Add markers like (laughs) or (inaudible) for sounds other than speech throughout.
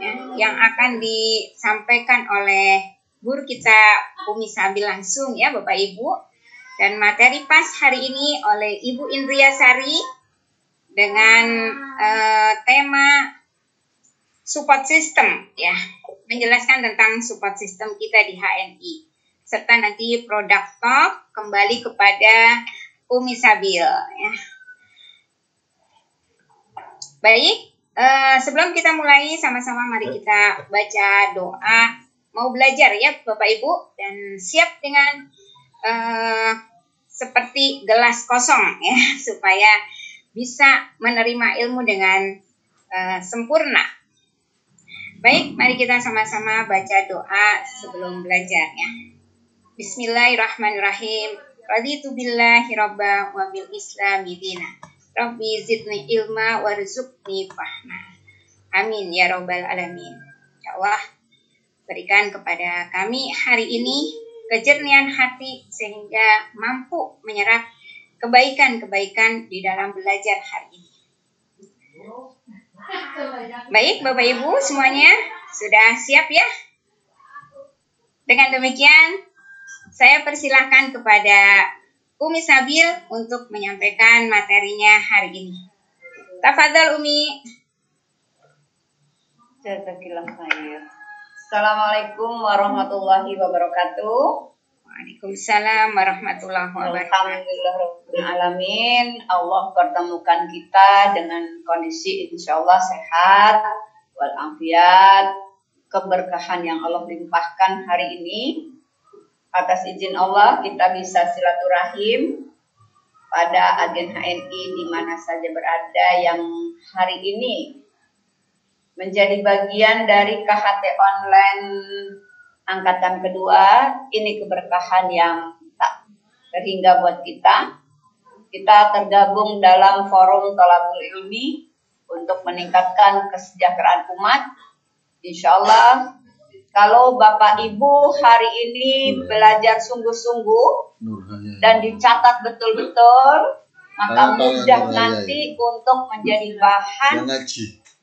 ya, yang akan disampaikan oleh guru kita Umi Sabil langsung ya Bapak Ibu. Dan materi pas hari ini oleh Ibu Indria Sari dengan uh, tema support system ya, menjelaskan tentang support system kita di HNI. Serta nanti produk talk kembali kepada Umi Sabil ya. Baik, uh, sebelum kita mulai sama-sama mari kita baca doa mau belajar ya Bapak Ibu dan siap dengan uh, seperti gelas kosong ya (laughs) supaya bisa menerima ilmu dengan uh, sempurna. Baik, mari kita sama-sama baca doa sebelum belajar ya. Bismillahirrahmanirrahim. Raditu billahi rabba wa bil islami dina. Rabbi zidni ilma warzuqni fahma. Amin ya robbal alamin. Ya Allah, berikan kepada kami hari ini kejernihan hati sehingga mampu menyerap kebaikan-kebaikan di dalam belajar hari ini. Baik Bapak Ibu semuanya sudah siap ya? Dengan demikian saya persilahkan kepada Umi Sabil untuk menyampaikan materinya hari ini. Tafadhal Umi. Jazakillah khair. Assalamualaikum warahmatullahi wabarakatuh. Waalaikumsalam warahmatullahi wabarakatuh. Alhamdulillah alamin. Allah pertemukan kita dengan kondisi insya Allah sehat, walafiat, keberkahan yang Allah limpahkan hari ini atas izin Allah kita bisa silaturahim pada agen HNI di mana saja berada yang hari ini menjadi bagian dari KHT online angkatan kedua. Ini keberkahan yang tak terhingga buat kita. Kita tergabung dalam forum Tolabul Ilmi untuk meningkatkan kesejahteraan umat. Insya Allah kalau Bapak Ibu hari ini belajar sungguh-sungguh dan dicatat betul-betul, maka mudah nanti untuk menjadi bahan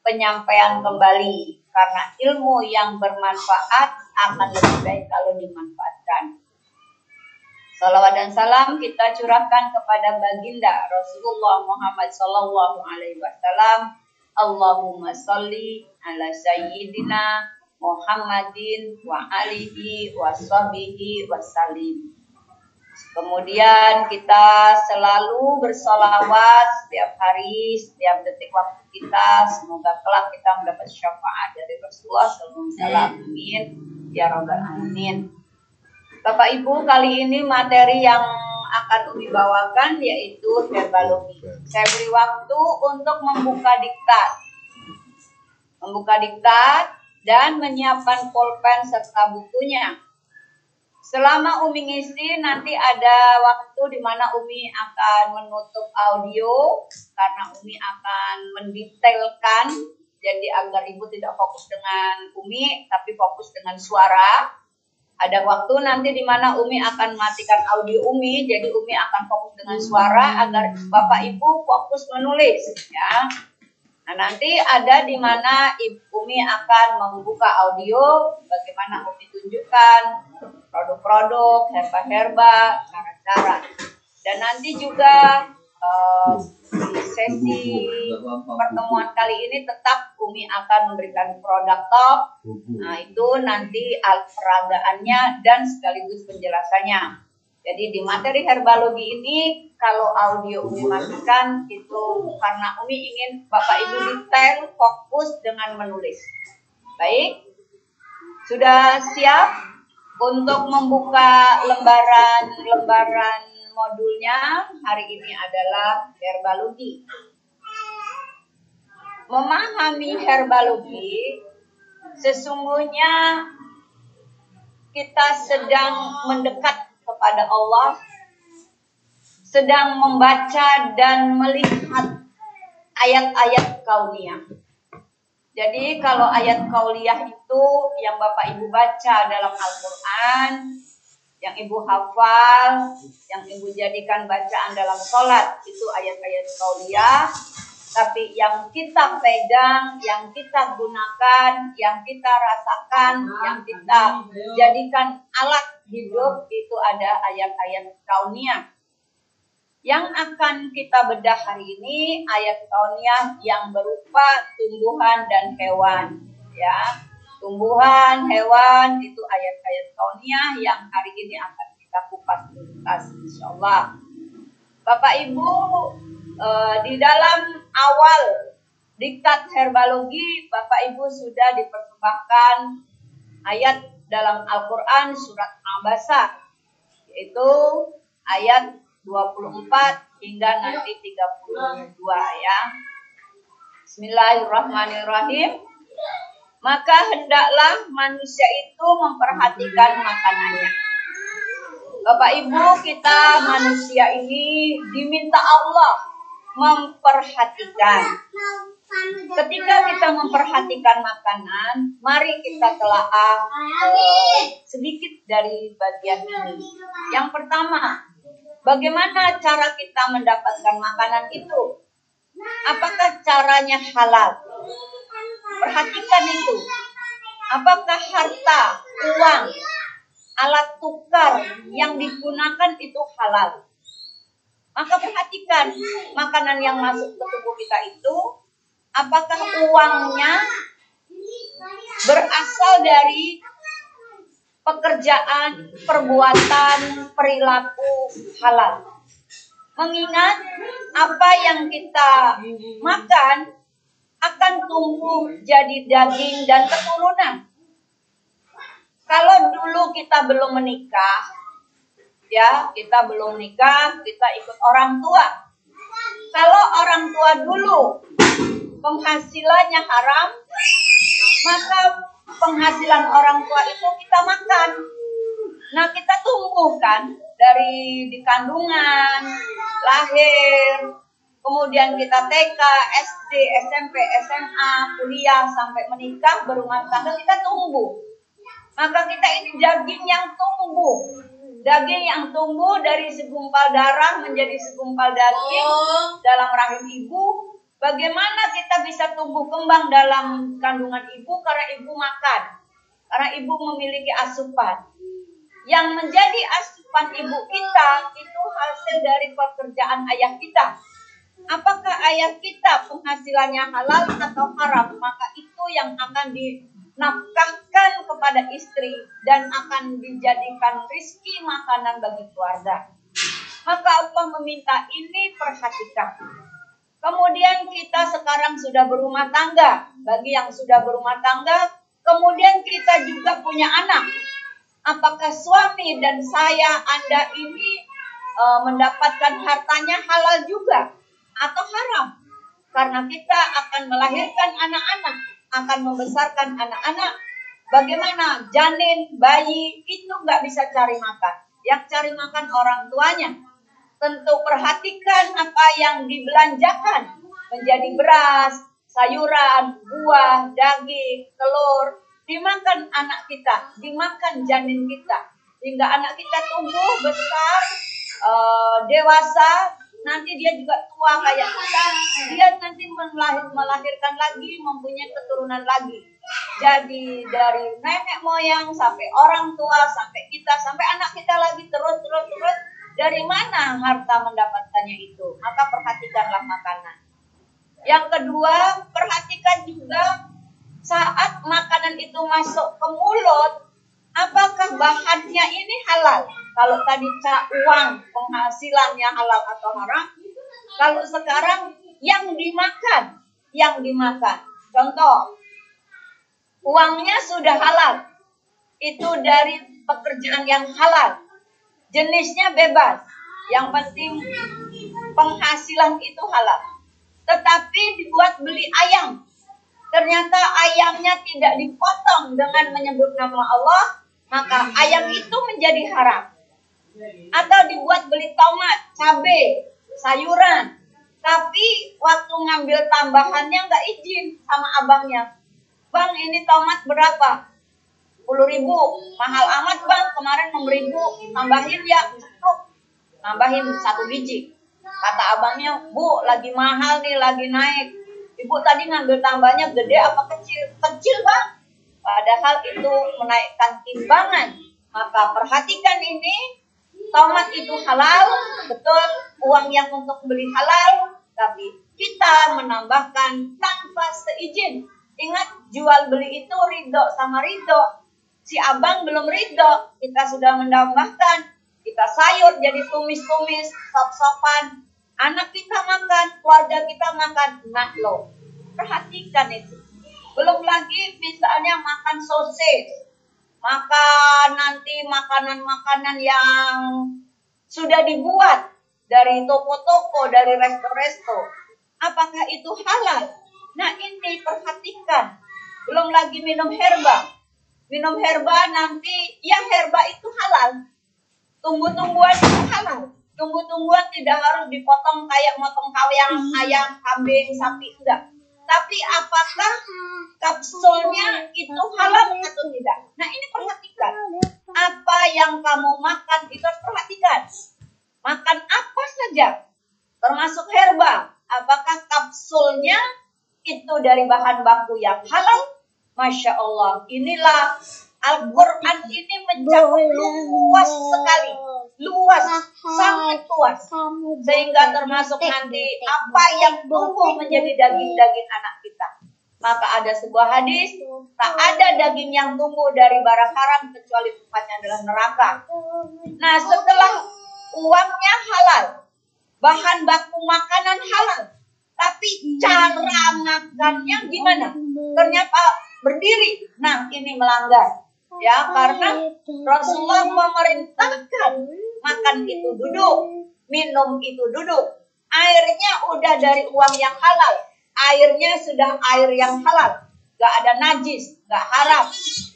penyampaian kembali. Karena ilmu yang bermanfaat akan lebih baik kalau dimanfaatkan. Salawat dan salam kita curahkan kepada baginda Rasulullah Muhammad Sallallahu Alaihi Wasallam. Allahumma salli ala sayyidina Muhammadin wa alihi wa sahbihi salim. Kemudian kita selalu bersolawat setiap hari, setiap detik waktu kita. Semoga kelak kita mendapat syafaat dari Rasulullah SAW. Amin. Ya Rabbal Alamin. Bapak Ibu, kali ini materi yang akan Umi bawakan yaitu herbalogi. Saya beri waktu untuk membuka diktat. Membuka diktat dan menyiapkan pulpen serta bukunya. Selama Umi ngisi nanti ada waktu di mana Umi akan menutup audio karena Umi akan mendetailkan jadi agar Ibu tidak fokus dengan Umi tapi fokus dengan suara. Ada waktu nanti di mana Umi akan matikan audio Umi jadi Umi akan fokus dengan suara agar Bapak Ibu fokus menulis ya. Nah, nanti ada di mana Umi akan membuka audio bagaimana Umi tunjukkan produk-produk, herba-herba, cara-cara. Dan nanti juga uh, di sesi pertemuan kali ini tetap Umi akan memberikan produk top. Nah, itu nanti peragaannya dan sekaligus penjelasannya. Jadi di materi herbalogi ini kalau audio Umi matikan itu karena Umi ingin Bapak Ibu detail fokus dengan menulis. Baik, sudah siap untuk membuka lembaran-lembaran modulnya hari ini adalah herbalogi. Memahami herbalogi sesungguhnya kita sedang mendekat kepada Allah sedang membaca dan melihat ayat-ayat kauniyah. Jadi kalau ayat kauliyah itu yang Bapak Ibu baca dalam Al-Quran, yang Ibu hafal, yang Ibu jadikan bacaan dalam sholat, itu ayat-ayat kauliyah. Tapi yang kita pegang, yang kita gunakan, yang kita rasakan, yang kita jadikan alat hidup itu ada ayat-ayat kauniyah. Yang akan kita bedah hari ini ayat kauniyah yang berupa tumbuhan dan hewan, ya. Tumbuhan, hewan itu ayat-ayat kauniyah yang hari ini akan kita kupas tuntas insyaallah. Bapak Ibu uh, di dalam awal diktat herbalogi Bapak Ibu sudah dipersembahkan ayat dalam Al-Quran surat Al-Basa yaitu ayat 24 hingga nanti 32 ya. Bismillahirrahmanirrahim. Maka hendaklah manusia itu memperhatikan makanannya. Bapak Ibu kita manusia ini diminta Allah memperhatikan. Ketika kita memperhatikan makanan, mari kita telaah sedikit dari bagian ini. Yang pertama, bagaimana cara kita mendapatkan makanan itu? Apakah caranya halal? Perhatikan itu. Apakah harta, uang, alat tukar yang digunakan itu halal? Maka perhatikan makanan yang masuk ke tubuh kita itu apakah uangnya berasal dari pekerjaan, perbuatan, perilaku halal. Mengingat apa yang kita makan akan tumbuh jadi daging dan keturunan. Kalau dulu kita belum menikah, ya kita belum nikah kita ikut orang tua. Kalau orang tua dulu penghasilannya haram maka penghasilan orang tua itu kita makan. Nah kita tumbuh kan dari di kandungan lahir kemudian kita TK, SD, SMP, SMA, kuliah sampai menikah berumah tangga kita tumbuh. Maka kita ini daging yang tumbuh Daging yang tumbuh dari segumpal darah menjadi segumpal daging oh. dalam rahim ibu. Bagaimana kita bisa tumbuh kembang dalam kandungan ibu karena ibu makan. Karena ibu memiliki asupan. Yang menjadi asupan ibu kita itu hasil dari pekerjaan ayah kita. Apakah ayah kita penghasilannya halal atau haram? Maka itu yang akan di nafkahkan kepada istri dan akan dijadikan rizki makanan bagi keluarga. Maka Allah meminta ini perhatikan. Kemudian kita sekarang sudah berumah tangga. Bagi yang sudah berumah tangga, kemudian kita juga punya anak. Apakah suami dan saya, Anda ini e, mendapatkan hartanya halal juga atau haram? Karena kita akan melahirkan anak-anak akan membesarkan anak-anak. Bagaimana janin, bayi itu nggak bisa cari makan. Yang cari makan orang tuanya. Tentu perhatikan apa yang dibelanjakan menjadi beras, sayuran, buah, daging, telur. Dimakan anak kita, dimakan janin kita. Hingga anak kita tumbuh besar, uh, dewasa, nanti dia juga tua kayak kita, dia nanti melahir, melahirkan lagi, mempunyai keturunan lagi. Jadi dari nenek moyang sampai orang tua, sampai kita, sampai anak kita lagi terus terus terus dari mana harta mendapatkannya itu? Maka perhatikanlah makanan. Yang kedua, perhatikan juga saat makanan itu masuk ke mulut, apakah bahannya ini halal? Kalau tadi cak uang penghasilannya halal atau haram, kalau sekarang yang dimakan, yang dimakan. Contoh, uangnya sudah halal. Itu dari pekerjaan yang halal. Jenisnya bebas. Yang penting penghasilan itu halal. Tetapi dibuat beli ayam. Ternyata ayamnya tidak dipotong dengan menyebut nama Allah, maka ayam itu menjadi haram. Atau dibuat beli tomat, cabai, sayuran. Tapi waktu ngambil tambahannya nggak izin sama abangnya. Bang ini tomat berapa? 10 ribu. Mahal amat bang, kemarin 6 ribu. Tambahin ya, cukup. Tambahin satu biji. Kata abangnya, Bu, lagi mahal nih, lagi naik. Ibu tadi ngambil tambahnya gede apa kecil? Kecil bang. Padahal itu menaikkan timbangan. Maka perhatikan ini, tomat itu halal, betul, uang yang untuk beli halal, tapi kita menambahkan tanpa seizin. Ingat, jual beli itu ridho sama ridho. Si abang belum ridho, kita sudah menambahkan. Kita sayur jadi tumis-tumis, sop-sopan, anak kita makan, keluarga kita makan, nah lo. Perhatikan itu. Belum lagi misalnya makan sosis, makan nanti makanan-makanan yang sudah dibuat dari toko-toko, dari resto-resto. Apakah itu halal? Nah ini perhatikan. Belum lagi minum herba. Minum herba nanti, ya herba itu halal. Tumbuh-tumbuhan itu halal tunggu-tungguan tidak harus dipotong kayak motong kawang ayam, kambing, sapi enggak. Tapi apakah kapsulnya itu halal atau tidak? Nah ini perhatikan. Apa yang kamu makan itu harus perhatikan. Makan apa saja, termasuk herba. Apakah kapsulnya itu dari bahan baku yang halal? Masya Allah, inilah Al-Quran ini mencakup luas sekali luas, sangat luas. Sehingga termasuk nanti apa yang tumbuh menjadi daging-daging anak kita. Maka ada sebuah hadis, tak ada daging yang tumbuh dari barang haram kecuali tempatnya adalah neraka. Nah setelah uangnya halal, bahan baku makanan halal, tapi cara makannya gimana? Ternyata berdiri. Nah ini melanggar. Ya, karena Rasulullah memerintahkan makan itu duduk, minum itu duduk. Airnya udah dari uang yang halal. Airnya sudah air yang halal. Gak ada najis, gak haram.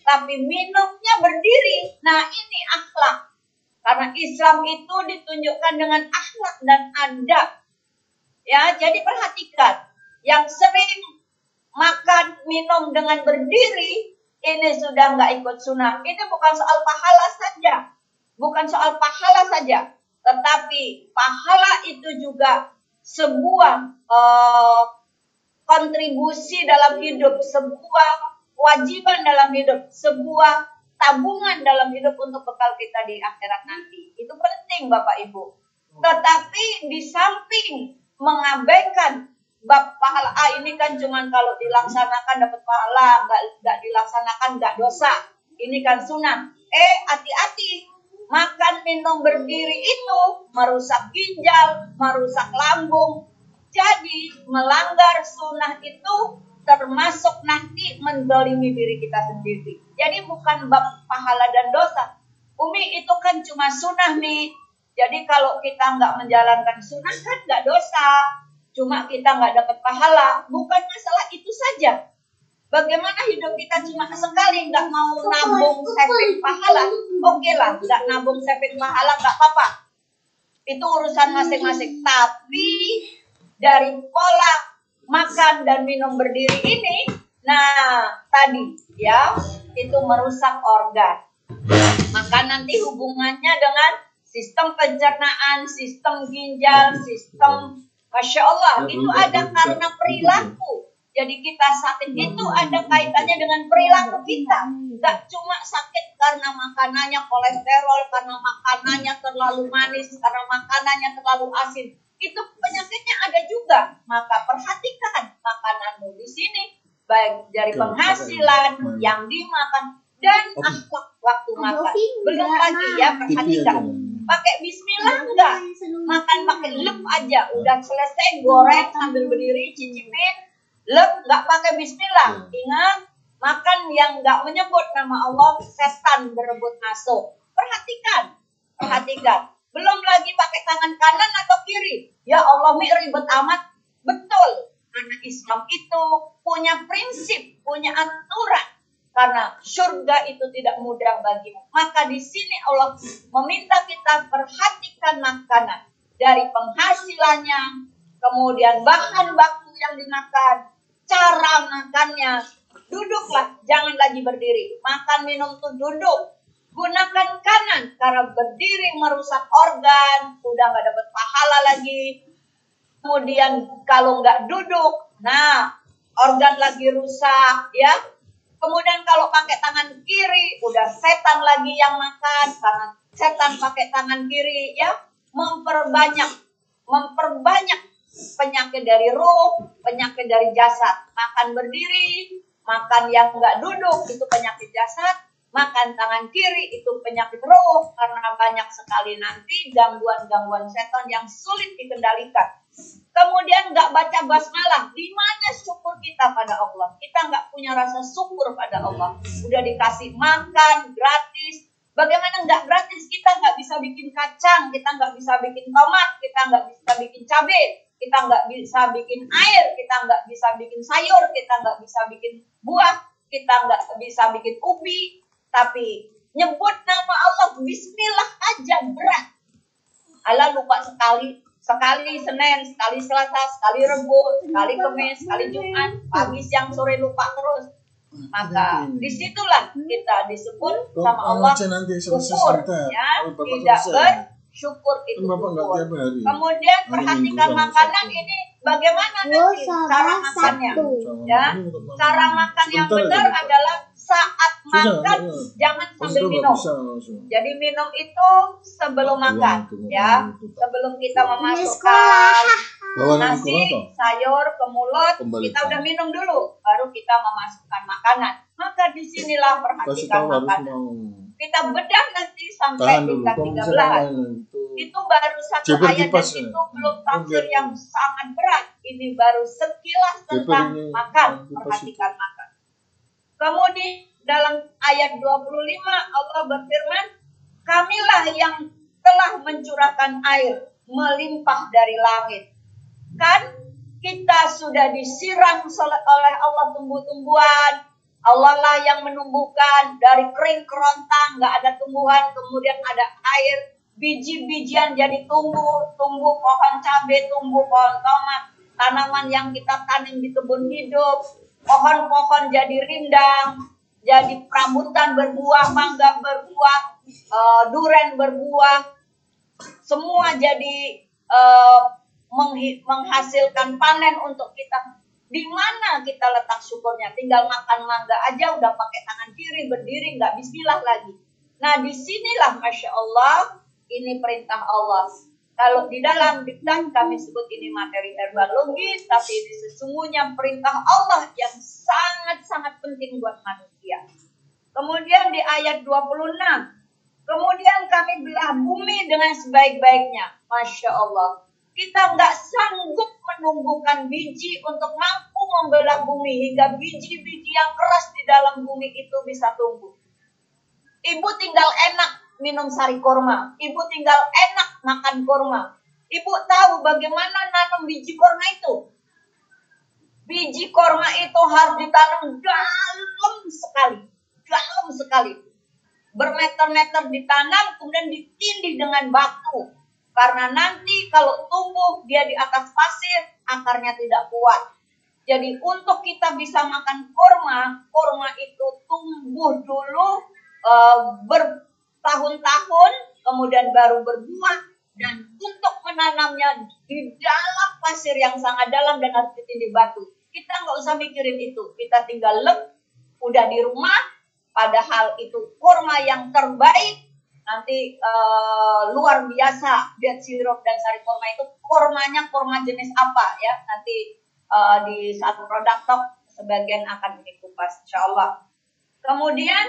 Tapi minumnya berdiri. Nah ini akhlak. Karena Islam itu ditunjukkan dengan akhlak dan adab. Ya, jadi perhatikan. Yang sering makan, minum dengan berdiri, ini sudah nggak ikut sunnah. Ini bukan soal pahala saja bukan soal pahala saja, tetapi pahala itu juga sebuah uh, kontribusi dalam hidup, sebuah kewajiban dalam hidup, sebuah tabungan dalam hidup untuk bekal kita di akhirat nanti. Itu penting Bapak Ibu. Tetapi di samping mengabaikan bab pahala ah, ini kan cuma kalau dilaksanakan dapat pahala, nggak nggak dilaksanakan nggak dosa. Ini kan sunnah. Eh hati-hati makan minum berdiri itu merusak ginjal, merusak lambung. Jadi melanggar sunnah itu termasuk nanti mendolimi diri kita sendiri. Jadi bukan bab pahala dan dosa. Umi itu kan cuma sunnah nih. Jadi kalau kita nggak menjalankan sunnah kan nggak dosa. Cuma kita nggak dapat pahala. Bukan masalah itu saja. Bagaimana hidup kita cuma sekali nggak mau nabung saving pahala? Oke lah, nggak nabung saving pahala nggak apa-apa. Itu urusan masing-masing. Tapi dari pola makan dan minum berdiri ini, nah tadi ya itu merusak organ. Maka nanti hubungannya dengan sistem pencernaan, sistem ginjal, sistem Masya Allah, itu ada karena perilaku jadi kita sakit itu ada kaitannya dengan perilaku kita. Gak cuma sakit karena makanannya kolesterol, karena makanannya terlalu manis, karena makanannya terlalu asin. Itu penyakitnya ada juga. Maka perhatikan makananmu di sini. Baik dari penghasilan yang dimakan dan akhlak waktu makan. Belum lagi ya perhatikan. Pakai bismillah enggak? Makan pakai lep aja. Udah selesai goreng sambil berdiri cicipin Lep nggak pakai bismillah. Hmm. Ingat, makan yang nggak menyebut nama Allah, setan berebut masuk. Perhatikan, perhatikan. Belum lagi pakai tangan kanan atau kiri. Ya Allah, mi ribet amat. Betul, karena Islam itu punya prinsip, punya aturan. Karena surga itu tidak mudah bagimu. Maka di sini Allah meminta kita perhatikan makanan dari penghasilannya, kemudian bahan baku yang dimakan, cara makannya. Duduklah, jangan lagi berdiri. Makan minum tuh duduk. Gunakan kanan karena berdiri merusak organ, udah nggak dapat pahala lagi. kemudian kalau nggak duduk, nah organ lagi rusak, ya. Kemudian kalau pakai tangan kiri, udah setan lagi yang makan karena setan pakai tangan kiri, ya, memperbanyak, memperbanyak penyakit dari roh, penyakit dari jasad. Makan berdiri, makan yang nggak duduk itu penyakit jasad, makan tangan kiri itu penyakit roh karena banyak sekali nanti gangguan-gangguan setan yang sulit dikendalikan. Kemudian nggak baca basmalah, di mana syukur kita pada Allah? Kita nggak punya rasa syukur pada Allah. Udah dikasih makan gratis, Bagaimana nggak gratis? Kita nggak bisa bikin kacang, kita nggak bisa bikin tomat, kita nggak bisa bikin cabai, kita nggak bisa bikin air, kita nggak bisa bikin sayur, kita nggak bisa bikin buah, kita nggak bisa bikin ubi, tapi nyebut nama Allah Bismillah aja berat. Allah lupa sekali sekali Senin, sekali Selasa, sekali Rebu, sekali Kamis, sekali Jumat, pagi, siang, sore lupa terus. Maka di situlah kita disebut sama Allah syukur, ya, tidak bersyukur itu syukur. Kemudian perhatikan makanan ini bagaimana nanti cara makannya, ya, cara makan. yang benar adalah saat makan jangan sambil minum. Jadi minum itu sebelum makan ya. Sebelum kita memasukkan nasi, sayur ke mulut, kita udah minum dulu baru kita memasukkan makanan. Maka di sinilah perhatikan makanan. Kita bedah nanti sampai tingkat 13. Itu baru satu ayat dan itu belum tafsir yang sangat berat. Ini baru sekilas tentang makan, perhatikan makan. Kemudian dalam ayat 25 Allah berfirman, Kamilah yang telah mencurahkan air melimpah dari langit. Kan kita sudah disiram oleh Allah tumbuh-tumbuhan. Allah lah yang menumbuhkan dari kering kerontang, nggak ada tumbuhan, kemudian ada air, biji-bijian jadi tumbuh, tumbuh pohon cabai, tumbuh pohon tomat, tanaman yang kita tanam di kebun hidup, pohon-pohon jadi rindang, jadi rambutan berbuah, mangga berbuah, uh, duren berbuah, semua jadi uh, menghasilkan panen untuk kita. Di mana kita letak syukurnya? Tinggal makan mangga aja udah pakai tangan kiri berdiri nggak Bismillah lagi. Nah di sinilah masya Allah ini perintah Allah kalau di dalam diktan kami sebut ini materi herbalogis, tapi ini sesungguhnya perintah Allah yang sangat-sangat penting buat manusia. Kemudian di ayat 26, kemudian kami belah bumi dengan sebaik-baiknya. Masya Allah. Kita nggak sanggup menumbuhkan biji untuk mampu membelah bumi hingga biji-biji yang keras di dalam bumi itu bisa tumbuh. Ibu tinggal enak minum sari korma. Ibu tinggal enak makan korma. Ibu tahu bagaimana nanam biji korma itu? Biji korma itu harus ditanam dalam sekali. Dalam sekali. Bermeter-meter ditanam, kemudian ditindih dengan batu. Karena nanti kalau tumbuh dia di atas pasir, akarnya tidak kuat. Jadi untuk kita bisa makan korma, korma itu tumbuh dulu uh, ber tahun-tahun, kemudian baru berbuah, dan untuk menanamnya di dalam pasir yang sangat dalam dan harus ditindih batu. Kita nggak usah mikirin itu, kita tinggal lep, udah di rumah, padahal itu kurma yang terbaik, nanti uh, luar biasa dead sirup dan sari kurma itu kurmanya kurma jenis apa ya nanti uh, di satu produk talk sebagian akan dikupas insya Allah kemudian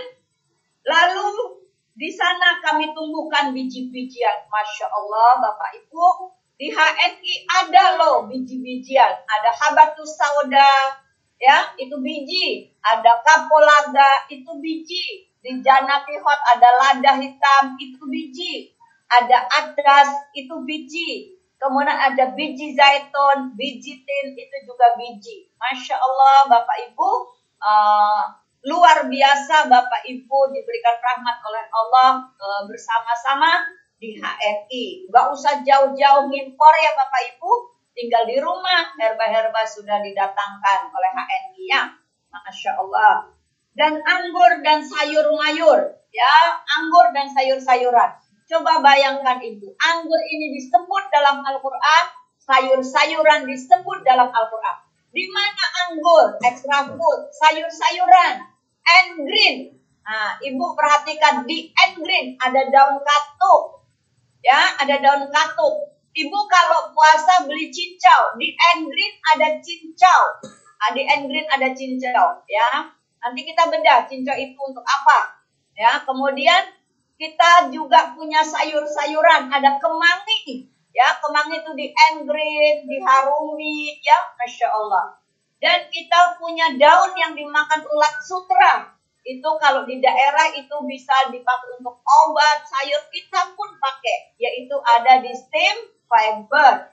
lalu di sana kami tumbuhkan biji-bijian. Masya Allah, Bapak Ibu. Di HNI ada loh biji-bijian. Ada habatus sauda, ya, itu biji. Ada kapolaga, itu biji. Di Janatihot ada lada hitam, itu biji. Ada adas, itu biji. Kemudian ada biji zaitun, biji tin, itu juga biji. Masya Allah, Bapak Ibu. Uh, luar biasa Bapak Ibu diberikan rahmat oleh Allah e, bersama-sama di HNI. Gak usah jauh-jauh ngimpor ya Bapak Ibu, tinggal di rumah herba-herba sudah didatangkan oleh HNI ya. Masya Allah. Dan anggur dan sayur mayur ya, anggur dan sayur-sayuran. Coba bayangkan Ibu, anggur ini disebut dalam Al-Quran sayur-sayuran disebut dalam Al-Quran. Di mana anggur, extra food, sayur-sayuran, and green. Nah, ibu perhatikan di and green ada daun katuk. Ya, ada daun katuk. Ibu kalau puasa beli cincau, di and green ada cincau. Nah, di and green ada cincau, ya. Nanti kita bedah cincau itu untuk apa. Ya, kemudian kita juga punya sayur-sayuran, ada kemangi, Ya, kemangi itu di engrit, diharumi, ya, masya Allah. Dan kita punya daun yang dimakan ulat sutra. Itu kalau di daerah itu bisa dipakai untuk obat, sayur kita pun pakai, yaitu ada di steam fiber.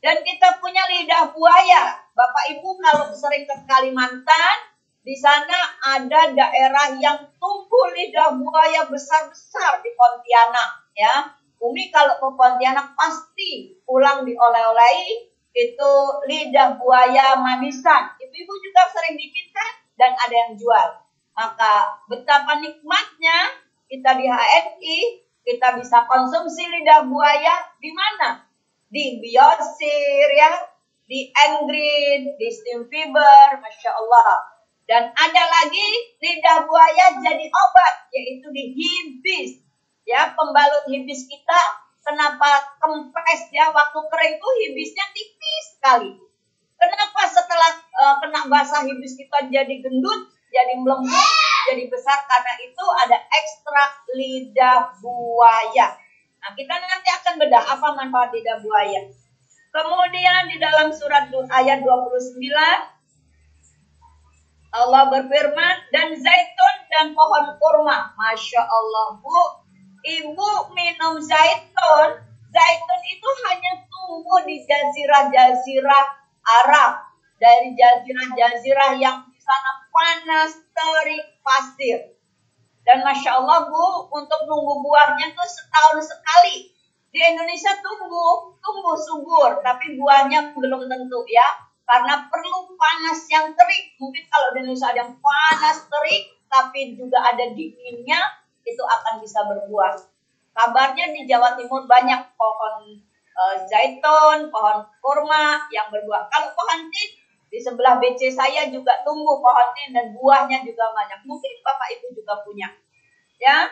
Dan kita punya lidah buaya. Bapak Ibu kalau sering ke Kalimantan, di sana ada daerah yang tumbuh lidah buaya besar-besar di Pontianak, ya Umi kalau ke Pontianak pasti pulang dioleh-olehi itu lidah buaya manisan. Ibu-ibu juga sering bikin kan dan ada yang jual. Maka betapa nikmatnya kita di HNI kita bisa konsumsi lidah buaya di mana? Di biosir ya, di Engreen, di steam fiber, masya Allah. Dan ada lagi lidah buaya jadi obat, yaitu di hibis ya pembalut hibis kita kenapa kempes ya waktu kering tuh hibisnya tipis sekali. Kenapa setelah uh, kena basah hibis kita jadi gendut, jadi melembut, jadi besar karena itu ada ekstrak lidah buaya. Nah, kita nanti akan bedah apa manfaat lidah buaya. Kemudian di dalam surat ayat 29 Allah berfirman dan zaitun dan pohon kurma. Masya Allah bu, ibu minum zaitun, zaitun itu hanya tumbuh di jazirah-jazirah Arab. Dari jazirah-jazirah yang di sana panas, terik, pasir. Dan Masya Allah Bu, untuk nunggu buahnya tuh setahun sekali. Di Indonesia tumbuh, tumbuh subur, tapi buahnya belum tentu ya. Karena perlu panas yang terik. Mungkin kalau di Indonesia ada yang panas, terik, tapi juga ada dinginnya, itu akan bisa berbuah. Kabarnya di Jawa Timur banyak pohon e, zaitun, pohon kurma yang berbuah. Kalau pohon tin di sebelah BC saya juga tumbuh pohon tin dan buahnya juga banyak. Mungkin Bapak Ibu juga punya. Ya,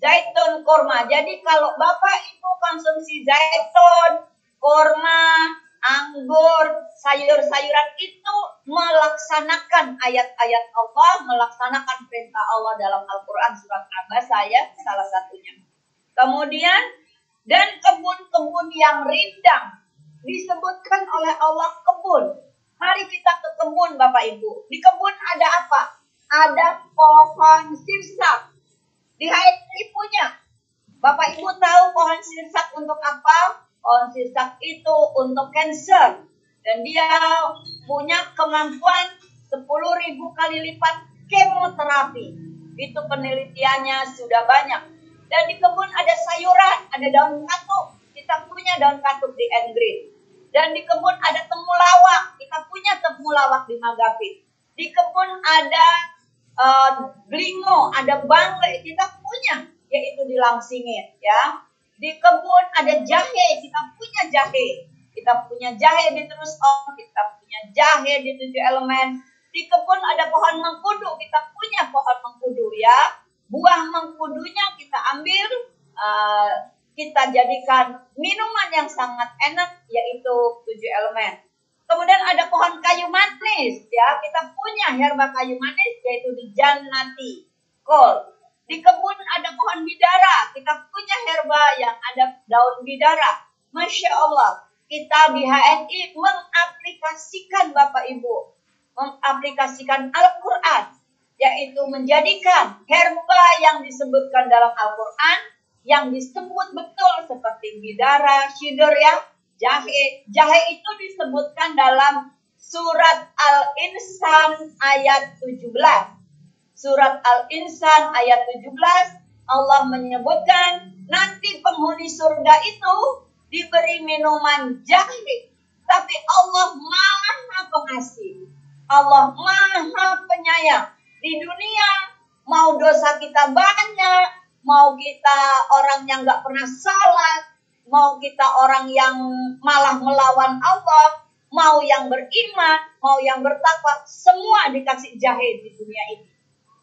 zaitun, kurma. Jadi kalau Bapak Ibu konsumsi zaitun, kurma, anggur, sayur-sayuran itu melaksanakan ayat-ayat Allah, melaksanakan perintah Allah dalam Al-Quran surat Abbas saya salah satunya. Kemudian dan kebun-kebun yang rindang disebutkan oleh Allah kebun. Mari kita ke kebun Bapak Ibu. Di kebun ada apa? Ada pohon sirsak. Di punya. Bapak Ibu tahu pohon sirsak untuk apa? Pohon sirsak itu untuk cancer. Dan dia punya kemampuan 10.000 kali lipat kemoterapi. Itu penelitiannya sudah banyak. Dan di kebun ada sayuran, ada daun katuk. Kita punya daun katuk di Engreen. Dan di kebun ada temulawak. Kita punya temulawak di Magapit. Di kebun ada uh, blingo, ada bangke. Kita punya, yaitu di Langsingit. Ya. Di kebun ada jahe, kita punya jahe. Kita punya jahe di terus om, kita punya jahe di tujuh elemen. Di kebun ada pohon mengkudu, kita punya pohon mengkudu ya. Buah mengkudunya kita ambil, uh, kita jadikan minuman yang sangat enak yaitu tujuh elemen. Kemudian ada pohon kayu manis ya, kita punya herba kayu manis yaitu di Jannati, kol. Di kebun ada pohon bidara, kita punya herba yang ada daun bidara. Masya Allah, kita di HNI mengaplikasikan Bapak Ibu, mengaplikasikan Al-Quran, yaitu menjadikan herba yang disebutkan dalam Al-Quran, yang disebut betul seperti bidara, shidur ya, jahe. Jahe itu disebutkan dalam surat Al-Insan ayat 17 surat Al-Insan ayat 17 Allah menyebutkan nanti penghuni surga itu diberi minuman jahe tapi Allah maha pengasih Allah maha penyayang di dunia mau dosa kita banyak mau kita orang yang nggak pernah salat mau kita orang yang malah melawan Allah, mau yang beriman, mau yang bertakwa, semua dikasih jahe di dunia ini.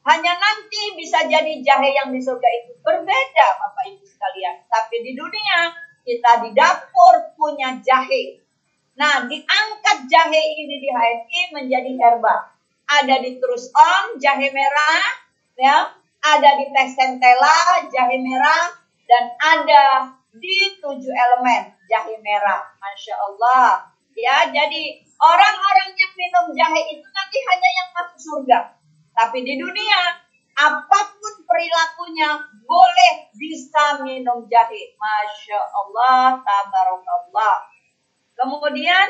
Hanya nanti bisa jadi jahe yang di surga itu berbeda Bapak Ibu sekalian. Tapi di dunia kita di dapur punya jahe. Nah, diangkat jahe ini di HMI menjadi herbal. Ada di terus on jahe merah, ya, ada di teh sentela jahe merah, dan ada di tujuh elemen jahe merah. Masya Allah. Ya, jadi orang-orang yang minum jahe itu nanti hanya yang masuk surga. Tapi di dunia, apa pun perilakunya boleh bisa minum jahe. Masya Allah, tabarakallah. Kemudian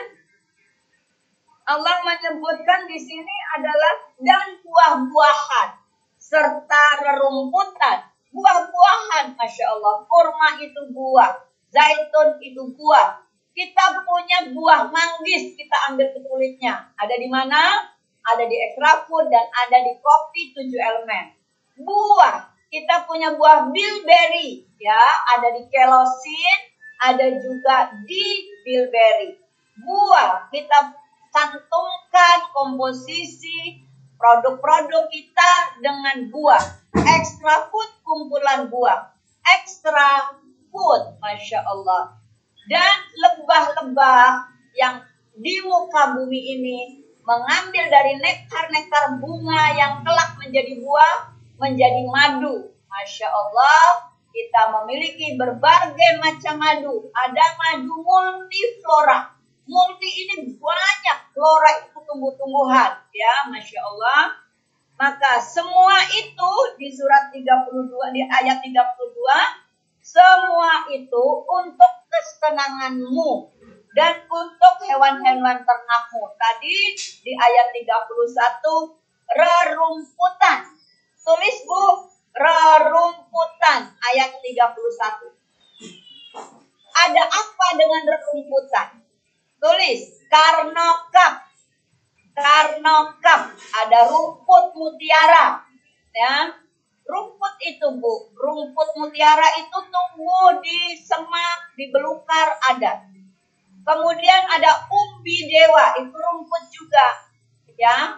Allah menyebutkan di sini adalah dan buah-buahan serta rerumputan. Buah-buahan, Masya Allah. Kurma itu buah. Zaitun itu buah. Kita punya buah manggis, kita ambil kulitnya. Ada di mana? Ada di extra food dan ada di kopi tujuh elemen. Buah, kita punya buah bilberry, ya, ada di kelosin, ada juga di bilberry. Buah, kita cantumkan komposisi produk-produk kita dengan buah. Extra food kumpulan buah. Extra food, Masya Allah dan lebah-lebah yang di muka bumi ini mengambil dari nektar-nektar bunga yang kelak menjadi buah, menjadi madu. Masya Allah, kita memiliki berbagai macam madu. Ada madu multiflora. Multi ini banyak flora itu tumbuh-tumbuhan. Ya, Masya Allah. Maka semua itu di surat 32, di ayat 32, semua itu untuk kesenanganmu dan untuk hewan-hewan ternakmu. Tadi di ayat 31 rerumputan. Tulis Bu, rerumputan ayat 31. Ada apa dengan rerumputan? Tulis karnokap. Karnokap ada rumput mutiara. Ya, Rumput itu Bu, rumput mutiara itu tumbuh di semak, di belukar ada. Kemudian ada umbi dewa, itu rumput juga. Ya.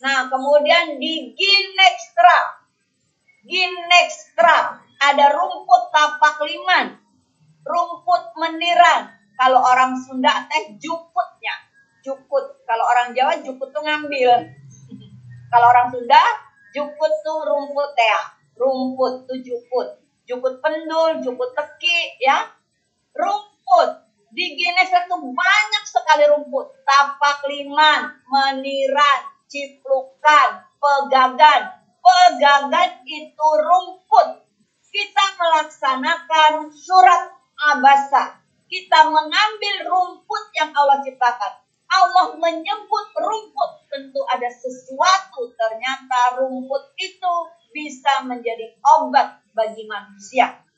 Nah, kemudian di ginextra. Ginextra ada rumput tapak liman, rumput meniran. Kalau orang Sunda teh jukutnya. Jukut. Kalau orang Jawa jukut tuh ngambil. (laughs) Kalau orang Sunda Jukut tuh rumput ya, rumput tuh jukut. Jukut pendul, jukut teki ya. Rumput. Di Guinness itu banyak sekali rumput. Tapak liman, meniran, ciplukan, pegagan. Pegagan itu rumput. Kita melaksanakan surat abasa. Kita mengambil rumput yang Allah ciptakan. Allah menyebut rumput tentu ada sesuatu ternyata rumput itu bisa menjadi obat bagi manusia.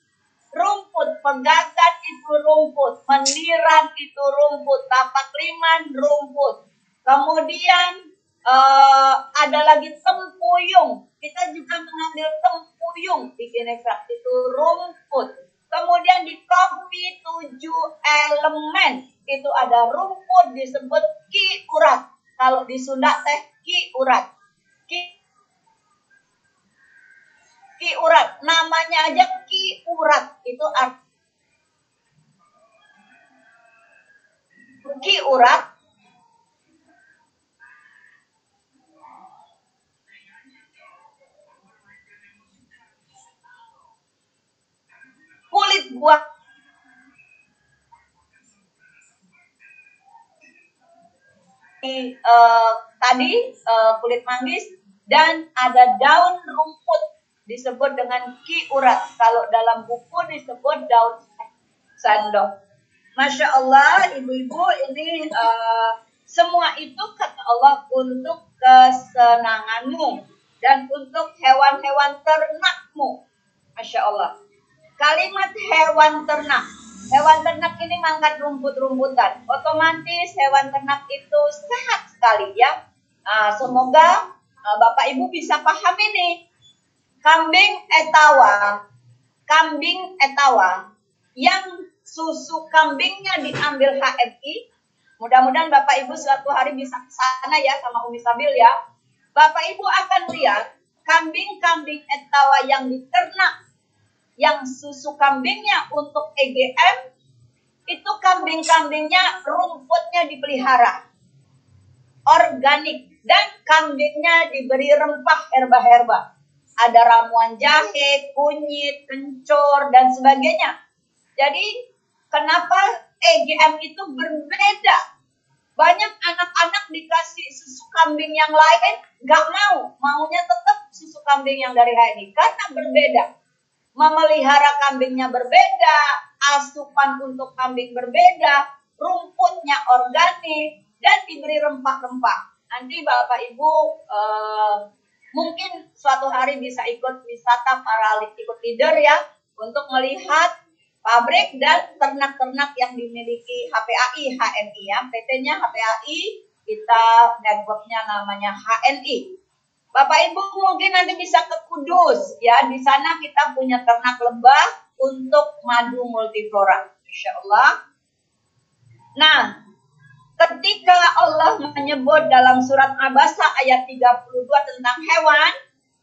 Rumput pegagan itu rumput, meniran itu rumput, tapak liman rumput. Kemudian uh, ada lagi tempuyung. Kita juga mengambil tempuyung bikin ekstrak itu rumput. Kemudian di kopi tujuh elemen itu ada rumput disebut ki urat. Kalau di Sunda teh ki urat. Ki ki urat. Namanya aja ki urat. Itu art ki urat. Kulit buah uh, tadi uh, kulit manggis. Dan ada daun rumput disebut dengan ki urat. Kalau dalam buku disebut daun sandok. Masya Allah, ibu-ibu ini uh, semua itu kata Allah untuk kesenanganmu dan untuk hewan-hewan ternakmu. Masya Allah. Kalimat hewan ternak Hewan ternak ini mangkat rumput-rumputan. Otomatis hewan ternak itu sehat sekali ya. Nah, semoga uh, Bapak Ibu bisa paham ini. Kambing etawa, kambing etawa. Yang susu kambingnya diambil HMI. Mudah-mudahan Bapak Ibu suatu hari bisa ke sana ya sama Umi Sabil ya. Bapak Ibu akan lihat kambing-kambing etawa yang diternak yang susu kambingnya untuk EGM itu kambing-kambingnya rumputnya dipelihara. Organik. Dan kambingnya diberi rempah herba-herba ada ramuan jahe, kunyit, kencur, dan sebagainya. Jadi, kenapa EGM itu berbeda? Banyak anak-anak dikasih susu kambing yang lain, gak mau. Maunya tetap susu kambing yang dari HNI, karena berbeda. Memelihara kambingnya berbeda, asupan untuk kambing berbeda, rumputnya organik, dan diberi rempah-rempah. Nanti Bapak Ibu eh, mungkin suatu hari bisa ikut wisata para ikut leader ya untuk melihat pabrik dan ternak-ternak yang dimiliki HPAI HNI ya. PT-nya HPAI kita networknya namanya HNI Bapak Ibu mungkin nanti bisa ke Kudus ya. Di sana kita punya ternak lebah untuk madu multiflora Insya Allah. Nah Ketika Allah menyebut dalam surat Abasa ayat 32 tentang hewan,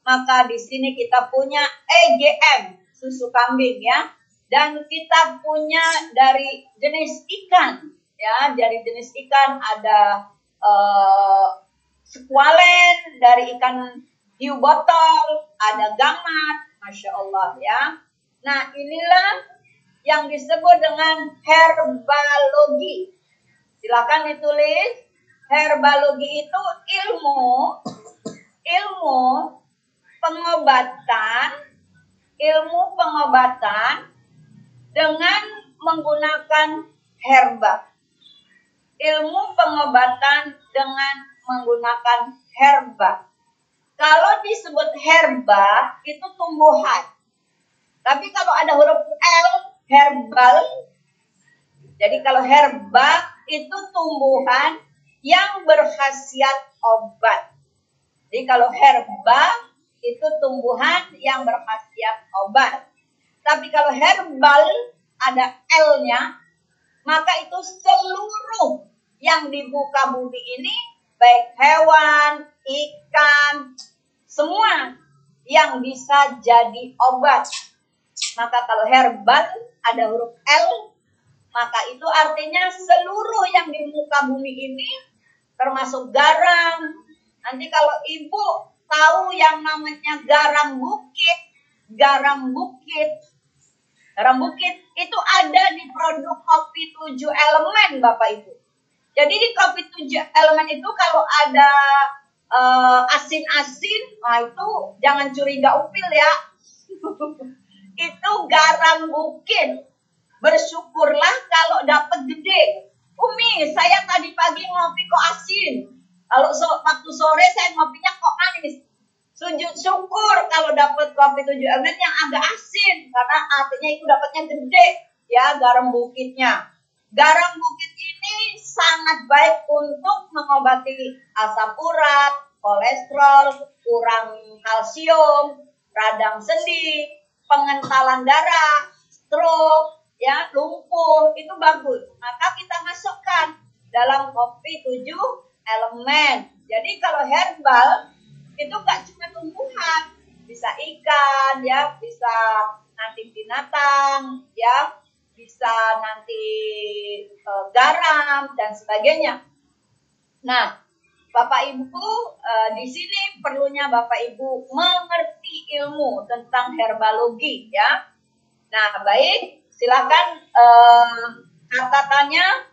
maka di sini kita punya EGM, susu kambing ya. Dan kita punya dari jenis ikan, ya, dari jenis ikan ada uh, squalen, dari ikan hiu botol, ada gamat, masya Allah ya. Nah inilah yang disebut dengan herbalogi Silakan ditulis. Herbalogi itu ilmu ilmu pengobatan ilmu pengobatan dengan menggunakan herba. Ilmu pengobatan dengan menggunakan herba. Kalau disebut herba itu tumbuhan. Tapi kalau ada huruf L herbal. Jadi kalau herba itu tumbuhan yang berkhasiat obat. Jadi kalau herba itu tumbuhan yang berkhasiat obat. Tapi kalau herbal ada L-nya, maka itu seluruh yang di muka bumi ini baik hewan, ikan, semua yang bisa jadi obat. Maka kalau herbal ada huruf L maka itu artinya seluruh yang di muka bumi ini termasuk garam. Nanti kalau ibu tahu yang namanya garam bukit, garam bukit, garam bukit itu ada di produk kopi tujuh elemen Bapak Ibu. Jadi di kopi tujuh elemen itu kalau ada uh, asin-asin, nah itu jangan curiga upil ya. (laughs) itu garam bukit Bersyukurlah kalau dapat gede. Umi, saya tadi pagi ngopi kok asin. Kalau so, waktu sore saya ngopinya kok manis. Sujud syukur kalau dapat kopi tujuh emen yang agak asin karena artinya itu dapatnya gede ya garam bukitnya. Garam bukit ini sangat baik untuk mengobati asam urat, kolesterol, kurang kalsium, radang sendi, pengentalan darah, stroke, ya lumpuh itu bagus. Maka kita masukkan dalam kopi tujuh elemen. Jadi kalau herbal itu nggak cuma tumbuhan. Bisa ikan ya. Bisa nanti binatang ya. Bisa nanti e, garam dan sebagainya. Nah Bapak Ibu e, di sini perlunya Bapak Ibu mengerti ilmu tentang herbalogi ya. Nah baik Silakan uh, kata-katanya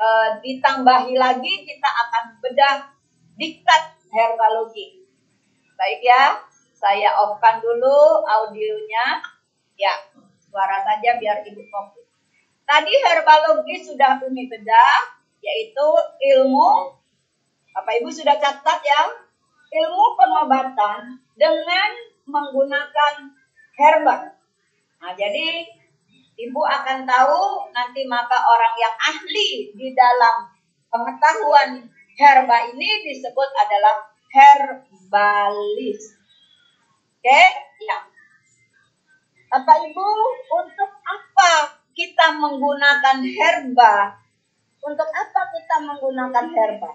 uh, ditambahi lagi kita akan bedah diktat herbalogi. Baik ya, saya off-kan dulu audionya. Ya, suara saja biar ibu fokus. Tadi herbalogi sudah Umi bedah, yaitu ilmu, Bapak Ibu sudah catat ya, ilmu pengobatan dengan menggunakan herba. Nah, jadi Ibu akan tahu nanti maka orang yang ahli di dalam pengetahuan herba ini disebut adalah herbalis. Oke, ya. Bapak Ibu, untuk apa kita menggunakan herba, untuk apa kita menggunakan herba?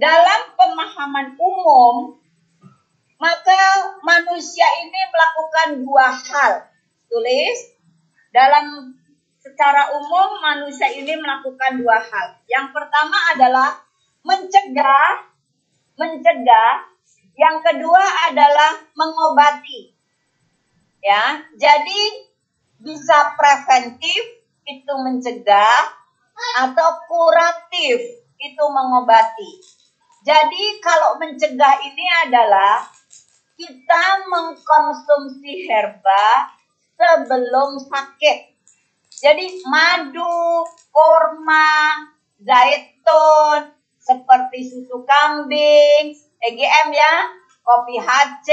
Dalam pemahaman umum, maka manusia ini melakukan dua hal. Tulis, dalam secara umum manusia ini melakukan dua hal. Yang pertama adalah mencegah, mencegah. Yang kedua adalah mengobati. Ya, jadi bisa preventif itu mencegah atau kuratif itu mengobati. Jadi kalau mencegah ini adalah kita mengkonsumsi herba sebelum sakit. Jadi madu, kurma, zaitun, seperti susu kambing, EGM ya, kopi HC,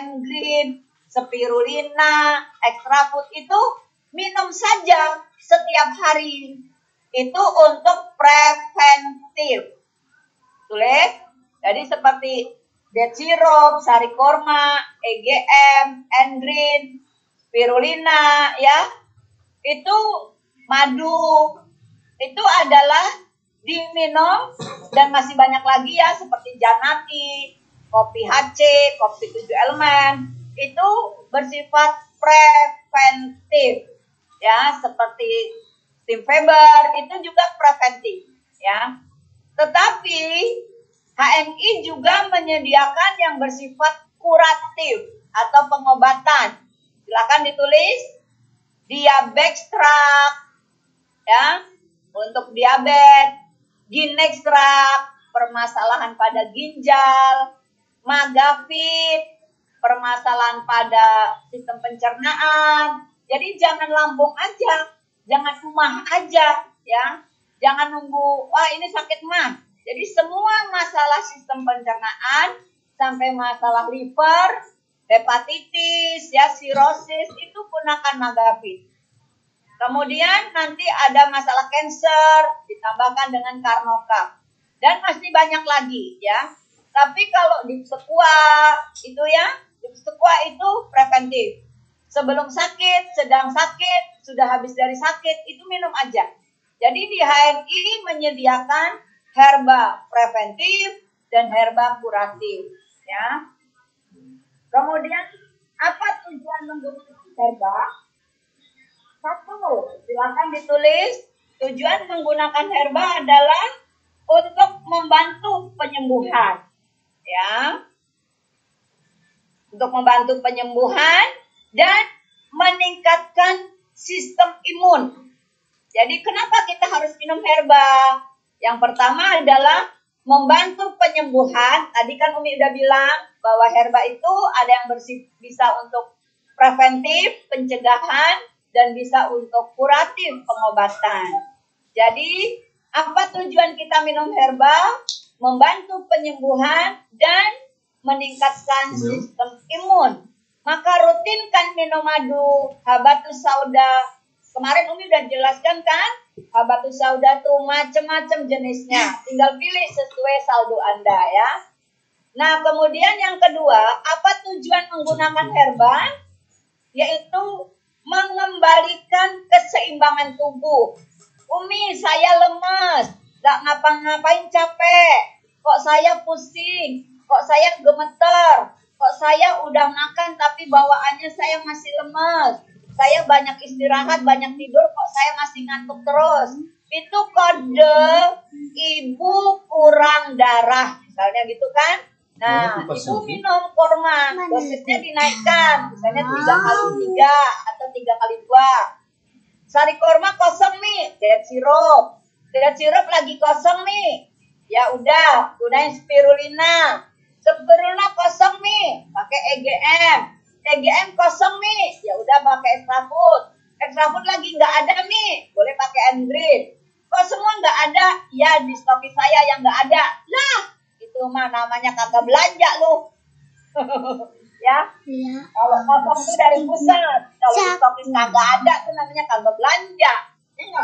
N-Green, spirulina, extra food itu minum saja setiap hari. Itu untuk preventif. Tulis. Jadi seperti dead syrup, sari korma, EGM, N-Green, spirulina ya. Itu madu. Itu adalah diminum dan masih banyak lagi ya seperti janati, kopi HC, kopi tujuh elemen itu bersifat preventif ya seperti tim Faber itu juga preventif ya. Tetapi HMI juga menyediakan yang bersifat kuratif atau pengobatan. Silakan ditulis diabextrak ya untuk diabetes Ginextrak, permasalahan pada ginjal, Magafit, permasalahan pada sistem pencernaan. Jadi jangan lambung aja, jangan rumah aja, ya. Jangan nunggu, wah ini sakit mah. Jadi semua masalah sistem pencernaan sampai masalah liver, hepatitis, ya sirosis itu gunakan Magafit. Kemudian nanti ada masalah cancer ditambahkan dengan karnoka. Dan masih banyak lagi ya. Tapi kalau di sekua itu ya, di sekua itu preventif. Sebelum sakit, sedang sakit, sudah habis dari sakit, itu minum aja. Jadi di HNI menyediakan herba preventif dan herba kuratif ya. Kemudian apa tujuan menggunakan herba? Satu, silakan ditulis. Tujuan menggunakan herba adalah untuk membantu penyembuhan. Ya. Untuk membantu penyembuhan dan meningkatkan sistem imun. Jadi kenapa kita harus minum herba? Yang pertama adalah membantu penyembuhan. Tadi kan Umi udah bilang bahwa herba itu ada yang bersih, bisa untuk preventif, pencegahan, dan bisa untuk kuratif pengobatan. Jadi, apa tujuan kita minum herba? Membantu penyembuhan dan meningkatkan iya. sistem imun. Maka rutinkan minum madu, habatus sauda. Kemarin Umi udah jelaskan kan? Habatus sauda tuh macam-macam jenisnya. Tinggal pilih sesuai saldo Anda ya. Nah, kemudian yang kedua, apa tujuan menggunakan herba? Yaitu mengembalikan keseimbangan tubuh. Umi, saya lemes, gak ngapa-ngapain capek, kok saya pusing, kok saya gemeter, kok saya udah makan tapi bawaannya saya masih lemes, saya banyak istirahat, banyak tidur, kok saya masih ngantuk terus. Itu kode ibu kurang darah, misalnya gitu kan? Nah, itu minum kurma, dosisnya dinaikkan, misalnya tiga kali tiga atau tiga kali dua. Sari kurma kosong nih, diet sirup. Diet sirup lagi kosong nih. Ya udah, gunain spirulina. Spirulina kosong nih, pakai EGM. EGM kosong nih, ya udah pakai extra food. Extra food lagi nggak ada nih, boleh pakai Endrit. Kok semua nggak ada? Ya di stokis saya yang nggak ada. Lah, itu mah namanya kagak belanja lu. (laughs) ya. Iya. Kalau kosong itu dari pusat. Kalau stokis kagak ada itu namanya kagak belanja. Ya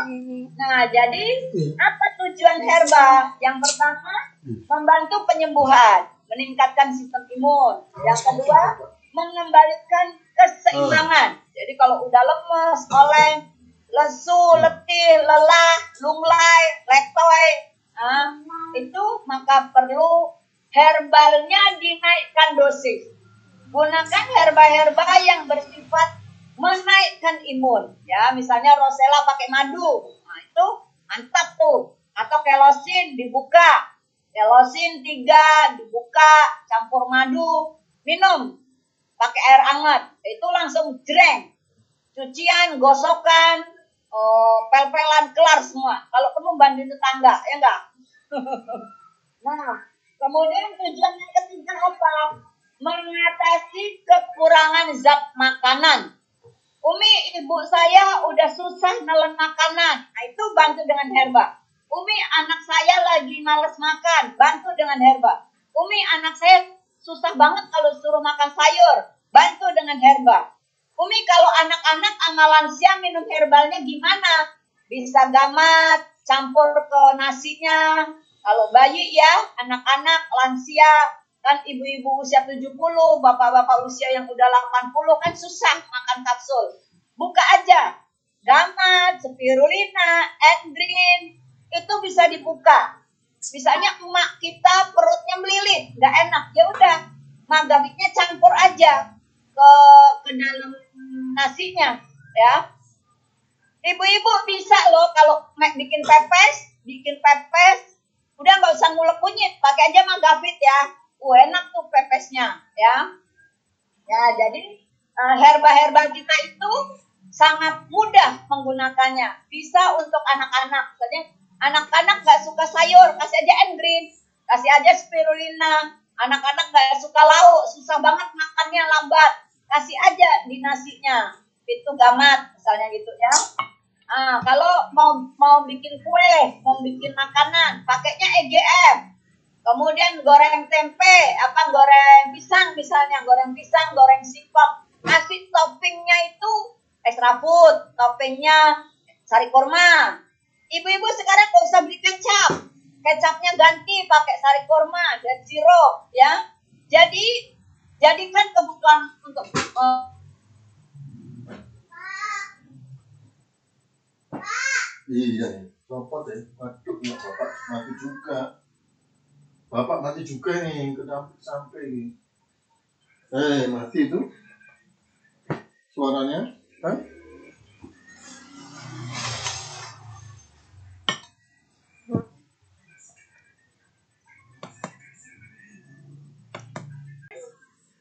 nah, jadi iya. apa tujuan herba? Yang pertama, hmm. membantu penyembuhan, meningkatkan sistem imun. Yang kedua, mengembalikan keseimbangan. Jadi kalau udah lemes, oleng, lesu, letih, lelah, lunglai, letoy, ah, itu maka perlu herbalnya dinaikkan dosis. Gunakan herba-herba yang bersifat menaikkan imun. Ya, misalnya rosella pakai madu. Nah, itu mantap tuh. Atau kelosin dibuka. Kelosin tiga dibuka, campur madu, minum. Pakai air hangat. Itu langsung jreng. Cucian, gosokan, oh, pel-pelan kelar semua. Kalau perlu bantu tetangga, ya enggak? (laughs) nah, kemudian tujuan yang ketiga apa? Mengatasi kekurangan zat makanan. Umi, ibu saya udah susah nelen makanan. Nah, itu bantu dengan herba. Umi, anak saya lagi males makan. Bantu dengan herba. Umi, anak saya susah banget kalau suruh makan sayur. Bantu dengan herba. Umi kalau anak-anak sama lansia minum herbalnya gimana? Bisa gamat, campur ke nasinya. Kalau bayi ya, anak-anak, lansia, kan ibu-ibu usia 70, bapak-bapak usia yang udah 80 kan susah makan kapsul. Buka aja. Gamat, spirulina, endrin, itu bisa dibuka. Misalnya emak kita perutnya melilit, nggak enak, ya udah, magabiknya campur aja ke ke dalam nasinya ya. Ibu-ibu bisa loh kalau bikin pepes bikin pepes. Udah nggak usah ngulek kunyit pakai aja magavit ya. Uh, enak tuh pepesnya ya. Ya jadi uh, herba-herba kita itu sangat mudah menggunakannya. Bisa untuk anak-anak. Misalnya anak-anak nggak suka sayur kasih aja endrin kasih aja spirulina. Anak-anak nggak suka lauk susah banget makannya lambat kasih aja di nasinya. Itu gamat misalnya gitu ya. Ah kalau mau mau bikin kue mau bikin makanan pakainya EGM kemudian goreng tempe apa goreng pisang misalnya goreng pisang goreng singkong. Kasih toppingnya itu extra food toppingnya sari kurma. Ibu-ibu sekarang gak usah beli kecap. Kecapnya ganti pakai sari kurma dan sirup ya. Jadi jadikan kebutuhan untuk uh, Iya, copot ya. Waduh, ya bapak mati juga. Bapak mati juga nih, kenapa sampai Eh, mati itu? Suaranya? Hah?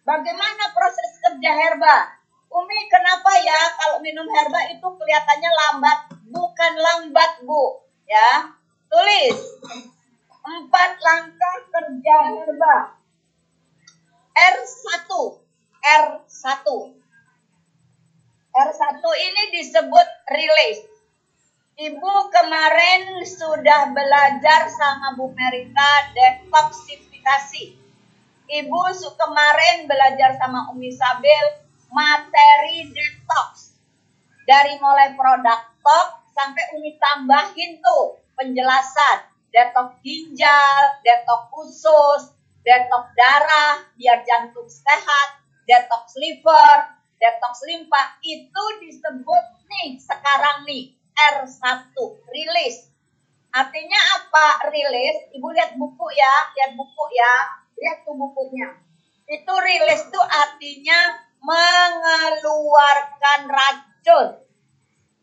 Bagaimana proses kerja herba? Umi, kenapa ya kalau minum herba itu kelihatannya lambat? Bukan lambat, Bu. Ya, tulis. Empat langkah kerja herba. R1. R1. R1 ini disebut release. Ibu kemarin sudah belajar sama Bu Merita detoksifikasi Ibu kemarin belajar sama Umi Sabil materi detox. Dari mulai produk tok sampai Umi tambahin tuh penjelasan. Detox ginjal, detox usus, detox darah biar jantung sehat, detox liver, detox limpa. Itu disebut nih sekarang nih R1, rilis. Artinya apa rilis? Ibu lihat buku ya, lihat buku ya lihat tuh bukunya. Itu rilis tuh artinya mengeluarkan racun.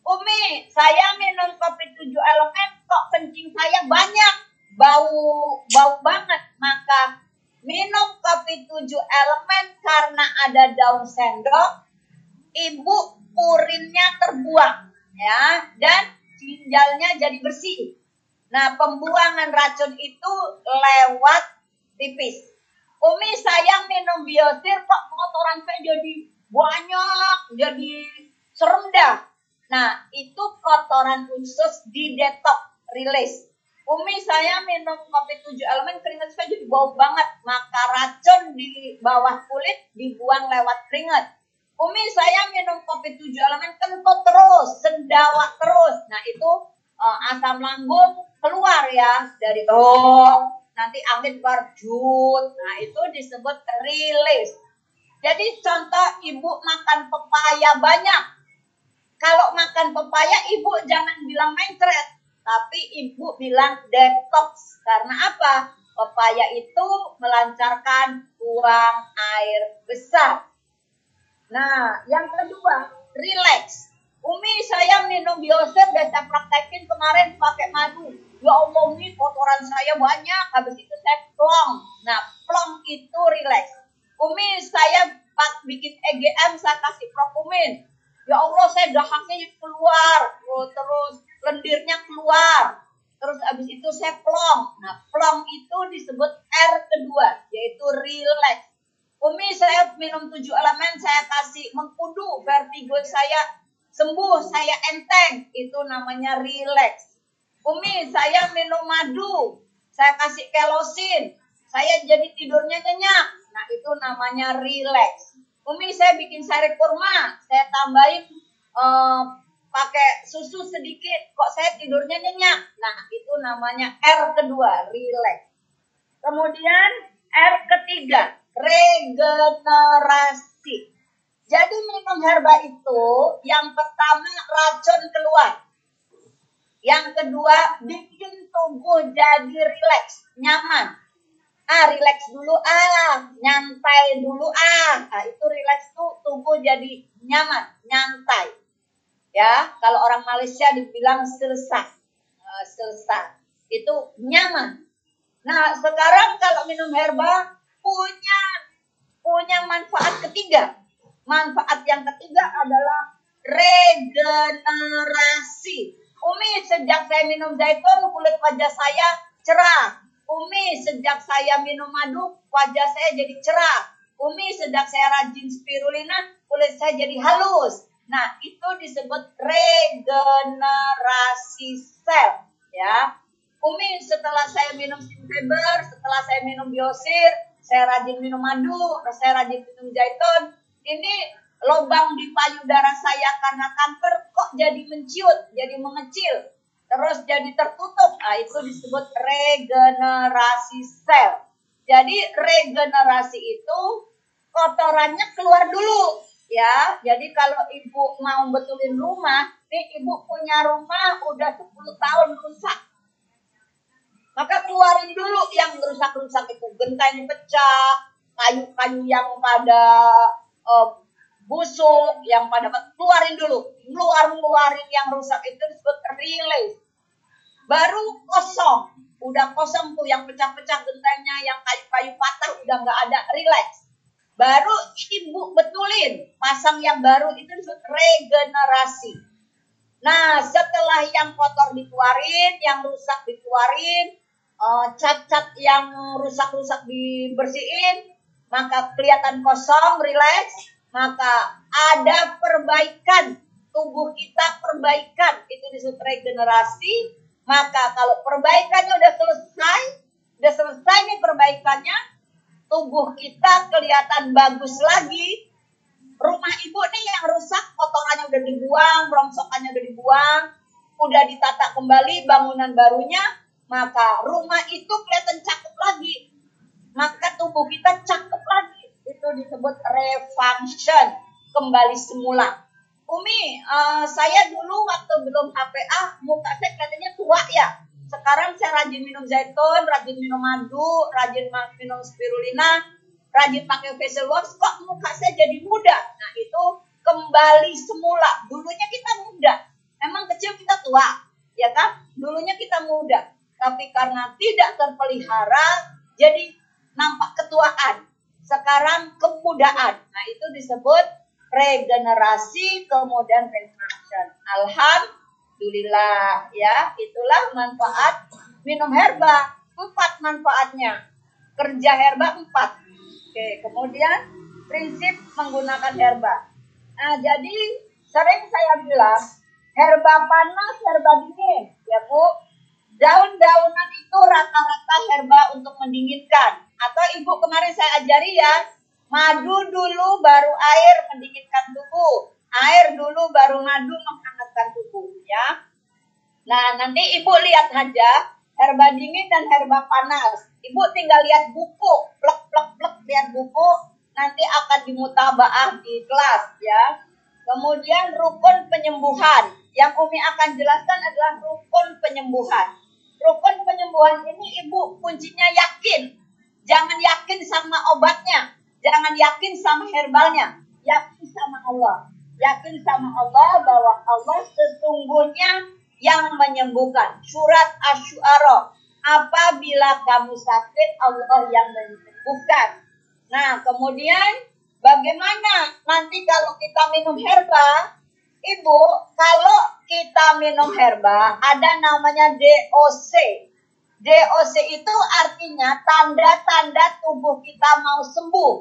Umi, saya minum kopi tujuh elemen kok kencing saya banyak, bau bau banget. Maka minum kopi tujuh elemen karena ada daun sendok, ibu urinnya terbuang ya dan ginjalnya jadi bersih. Nah, pembuangan racun itu lewat tipis. Umi saya minum biosir kok kotoran saya jadi banyak, jadi serem dah. Nah, itu kotoran usus di detok, rilis. Umi saya minum kopi tujuh elemen keringat saya jadi bau banget. Maka racun di bawah kulit dibuang lewat keringat. Umi saya minum kopi tujuh elemen kentut terus, sendawa terus. Nah itu uh, asam lambung keluar ya dari tuh nanti angin berjut. Nah, itu disebut rilis. Jadi contoh ibu makan pepaya banyak. kalau makan pepaya ibu jangan bilang mencret, tapi ibu bilang detox. Karena apa? Pepaya itu melancarkan buang air besar. Nah, yang kedua, relax. Umi saya minum bioset dan saya praktekin kemarin pakai madu. Ya Allah, ini kotoran saya banyak. Habis itu saya plong. Nah, plong itu relax. Umi saya pak bikin EGM saya kasih prokumin. Ya Allah saya dahaknya keluar. Oh, terus lendirnya keluar. Terus abis itu saya plong. Nah plong itu disebut R kedua yaitu relax. Umi saya minum tujuh elemen saya kasih mengkudu vertigo saya sembuh saya enteng. Itu namanya relax Umi saya minum madu saya kasih kelosin saya jadi tidurnya nyenyak nah itu namanya relax Umi saya bikin sari kurma, saya tambahin uh, pakai susu sedikit, kok saya tidurnya nyenyak. Nah itu namanya R kedua, relax. Kemudian R ketiga, regenerasi. Jadi minum herba itu yang pertama racun keluar. Yang kedua bikin tubuh jadi rileks, nyaman. Ah relax dulu ah. Nyantai dulu ah. Nah, itu relax tuh tubuh jadi nyaman nyantai. Ya kalau orang Malaysia dibilang selesai uh, selesai itu nyaman. Nah sekarang kalau minum herba punya punya manfaat ketiga. Manfaat yang ketiga adalah regenerasi Umi sejak saya minum zaitun kulit wajah saya cerah Umi sejak saya minum madu wajah saya jadi cerah. Umi sejak saya rajin spirulina kulit saya jadi halus. Nah itu disebut regenerasi sel ya. Umi setelah saya minum fiber, setelah saya minum biosir, saya rajin minum madu, saya rajin minum zaitun. Ini lubang di payudara saya karena kanker kok jadi menciut, jadi mengecil terus jadi tertutup. Nah, itu disebut regenerasi sel. Jadi regenerasi itu kotorannya keluar dulu ya. Jadi kalau ibu mau betulin rumah, nih ibu punya rumah udah 10 tahun rusak. Maka keluarin dulu yang rusak-rusak itu, genteng pecah, kayu-kayu yang pada uh, busuk, yang pada keluarin dulu, keluar keluarin yang rusak itu disebut release baru kosong. Udah kosong tuh yang pecah-pecah gentengnya yang kayu-kayu patah udah nggak ada relax. Baru ibu betulin pasang yang baru itu disebut regenerasi. Nah setelah yang kotor dikeluarin yang rusak dikeluarin uh, cat-cat yang rusak-rusak dibersihin maka kelihatan kosong relax maka ada perbaikan tubuh kita perbaikan itu disebut regenerasi maka kalau perbaikannya udah selesai, udah selesai nih perbaikannya, tubuh kita kelihatan bagus lagi. Rumah ibu nih yang rusak, kotorannya udah dibuang, rongsokannya udah dibuang, udah ditata kembali bangunan barunya, maka rumah itu kelihatan cakep lagi. Maka tubuh kita cakep lagi. Itu disebut refunction, kembali semula. Umi, uh, saya dulu waktu belum HPA, muka saya katanya tua ya. Sekarang saya rajin minum zaitun, rajin minum madu, rajin minum spirulina, rajin pakai facial wash, kok muka saya jadi muda? Nah itu kembali semula. Dulunya kita muda, emang kecil kita tua, ya kan? Dulunya kita muda, tapi karena tidak terpelihara, jadi nampak ketuaan. Sekarang kemudaan. Nah itu disebut regenerasi kemudian regeneration. Alhamdulillah ya, itulah manfaat minum herba. Empat manfaatnya. Kerja herba empat. Oke, kemudian prinsip menggunakan herba. Nah, jadi sering saya bilang herba panas, herba dingin, ya Bu. Daun-daunan itu rata-rata herba untuk mendinginkan. Atau Ibu kemarin saya ajari ya, Madu dulu baru air mendinginkan tubuh. Air dulu baru madu menghangatkan tubuh ya. Nah, nanti Ibu lihat aja herba dingin dan herba panas. Ibu tinggal lihat buku, plek plek plek lihat buku, nanti akan dimutabaah di kelas ya. Kemudian rukun penyembuhan. Yang Umi akan jelaskan adalah rukun penyembuhan. Rukun penyembuhan ini ibu kuncinya yakin. Jangan yakin sama obatnya. Jangan yakin sama herbalnya. Yakin sama Allah. Yakin sama Allah bahwa Allah sesungguhnya yang menyembuhkan. Surat Ash-Shu'ara. Apabila kamu sakit, Allah yang menyembuhkan. Nah, kemudian bagaimana nanti kalau kita minum herba? Ibu, kalau kita minum herba, ada namanya DOC. DOC itu artinya tanda-tanda tubuh kita mau sembuh.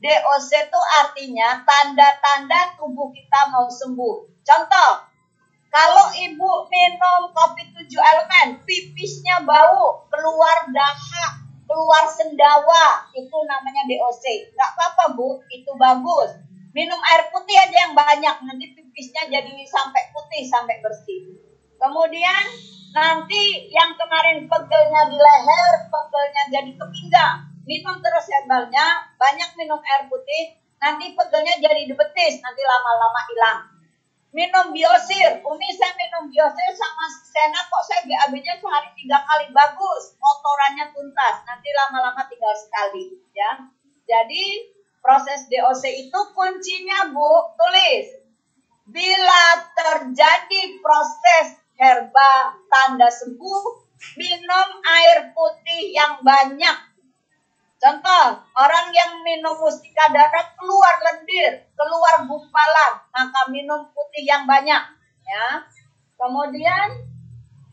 DOC itu artinya tanda-tanda tubuh kita mau sembuh. Contoh, kalau ibu minum kopi tujuh elemen, pipisnya bau, keluar dahak, keluar sendawa, itu namanya DOC. Gak apa-apa bu, itu bagus. Minum air putih aja yang banyak, nanti pipisnya jadi sampai putih, sampai bersih. Kemudian nanti yang kemarin pegelnya di leher, pegelnya jadi ke pinggang. Minum terus herbalnya, banyak minum air putih, nanti pegelnya jadi di betis, nanti lama-lama hilang. Minum biosir, Umi saya minum biosir sama Sena kok saya BAB-nya sehari tiga kali bagus, kotorannya tuntas, nanti lama-lama tinggal sekali, ya. Jadi proses DOC itu kuncinya Bu, tulis. Bila terjadi proses herba tanda sembuh, minum air putih yang banyak Contoh, orang yang minum mustika darah keluar lendir, keluar gumpalan, maka minum putih yang banyak. Ya. Kemudian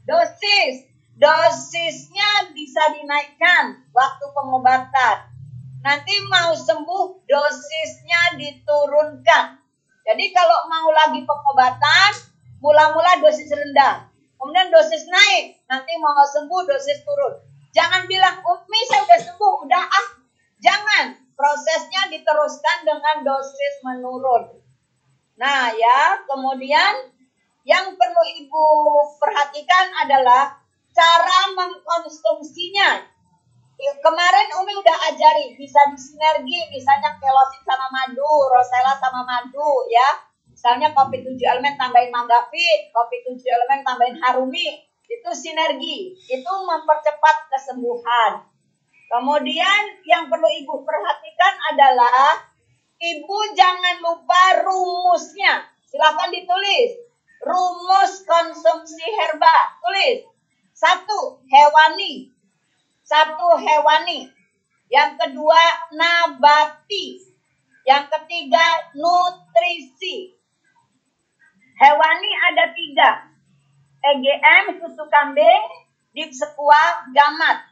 dosis, dosisnya bisa dinaikkan waktu pengobatan. Nanti mau sembuh, dosisnya diturunkan. Jadi kalau mau lagi pengobatan, mula-mula dosis rendah. Kemudian dosis naik, nanti mau sembuh dosis turun. Jangan bilang, Umi saya udah sembuh, udah ah. Jangan, prosesnya diteruskan dengan dosis menurun. Nah ya, kemudian yang perlu Ibu perhatikan adalah cara mengkonsumsinya. Kemarin Umi udah ajari, bisa disinergi, misalnya kelosin sama madu, rosella sama madu ya. Misalnya kopi tujuh elemen tambahin manggafit, kopi tujuh elemen tambahin harumi, itu sinergi, itu mempercepat kesembuhan. Kemudian yang perlu ibu perhatikan adalah ibu jangan lupa rumusnya. Silahkan ditulis. Rumus konsumsi herba. Tulis. Satu, hewani. Satu, hewani. Yang kedua, nabati. Yang ketiga, nutrisi. Hewani ada tiga. EGM, susu kambing, dipsekua, gamat.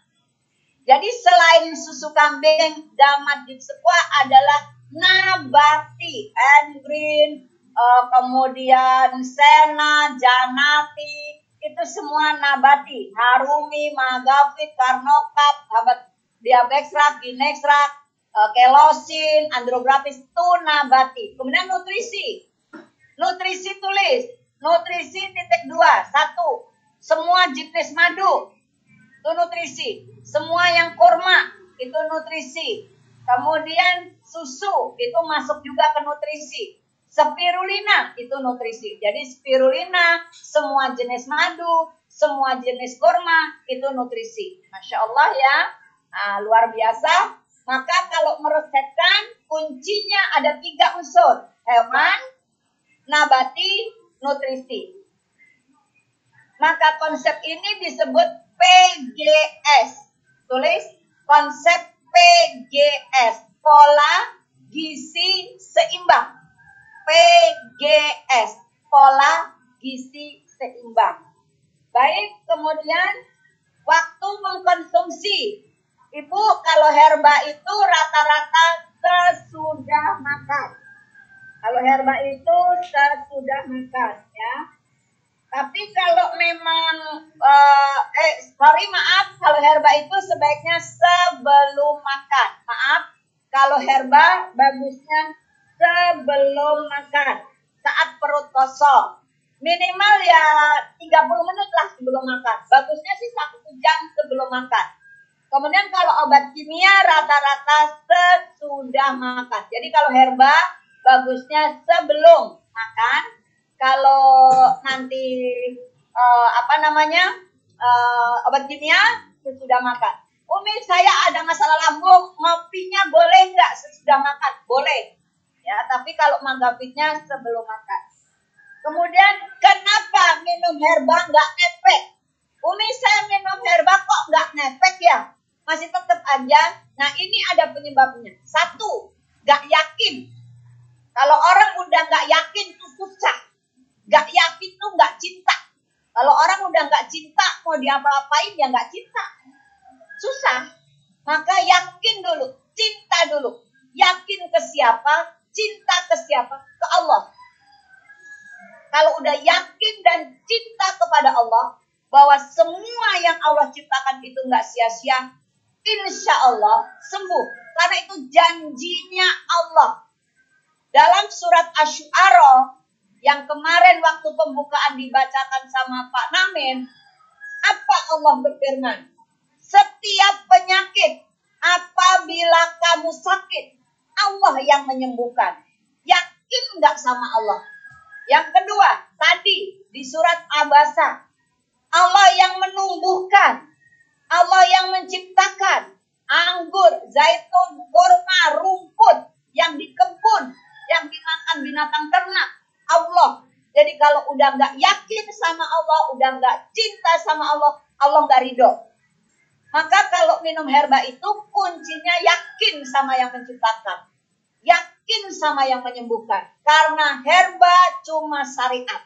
Jadi selain susu kambing, gamat, dipsekua adalah nabati, and green, uh, kemudian sena, janati, itu semua nabati. Harumi, magafit, karnokap, habat diabexrak, ginexrak, uh, kelosin, andrografis, itu nabati. Kemudian nutrisi. Nutrisi tulis, nutrisi titik dua, satu, semua jenis madu, itu nutrisi. Semua yang kurma, itu nutrisi. Kemudian susu, itu masuk juga ke nutrisi. Spirulina, itu nutrisi. Jadi spirulina, semua jenis madu, semua jenis kurma, itu nutrisi. Masya Allah ya, nah, luar biasa. Maka kalau meresepkan, kuncinya ada tiga unsur. Hewan, nabati, nutrisi. Maka konsep ini disebut PGS. Tulis konsep PGS. Pola gizi seimbang. PGS. Pola gizi seimbang. Baik, kemudian waktu mengkonsumsi. Ibu kalau herba itu rata-rata sesudah makan. Kalau herba itu sesudah makan ya. Tapi kalau memang uh, eh sorry maaf kalau herba itu sebaiknya sebelum makan. Maaf kalau herba bagusnya sebelum makan saat perut kosong. Minimal ya 30 menit lah sebelum makan. Bagusnya sih satu jam sebelum makan. Kemudian kalau obat kimia rata-rata sesudah makan. Jadi kalau herba bagusnya sebelum makan. Kalau nanti uh, apa namanya uh, obat kimia sesudah makan. Umi saya ada masalah lambung, ngopinya boleh nggak sesudah makan? Boleh. Ya, tapi kalau manggapitnya sebelum makan. Kemudian kenapa minum herba nggak efek? Umi saya minum herba kok nggak ngefek ya? Masih tetap aja. Nah ini ada penyebabnya. Satu, nggak yakin. Kalau orang udah nggak yakin tuh susah. Nggak yakin tuh nggak cinta. Kalau orang udah nggak cinta, mau diapa-apain ya nggak cinta. Susah. Maka yakin dulu, cinta dulu. Yakin ke siapa? Cinta ke siapa? Ke Allah. Kalau udah yakin dan cinta kepada Allah, bahwa semua yang Allah ciptakan itu nggak sia-sia, insya Allah sembuh. Karena itu janjinya Allah. Dalam surat Asy'ara yang kemarin waktu pembukaan dibacakan sama Pak Namin, apa Allah berfirman? Setiap penyakit apabila kamu sakit, Allah yang menyembuhkan. Yakin nggak sama Allah? Yang kedua, tadi di surat Abasa, Allah yang menumbuhkan, Allah yang menciptakan anggur, zaitun, kurma, rumput yang di kebun, yang dimakan binatang ternak, Allah. Jadi kalau udah nggak yakin sama Allah, udah nggak cinta sama Allah, Allah nggak ridho. Maka kalau minum herba itu kuncinya yakin sama yang menciptakan. Yakin sama yang menyembuhkan. Karena herba cuma syariat.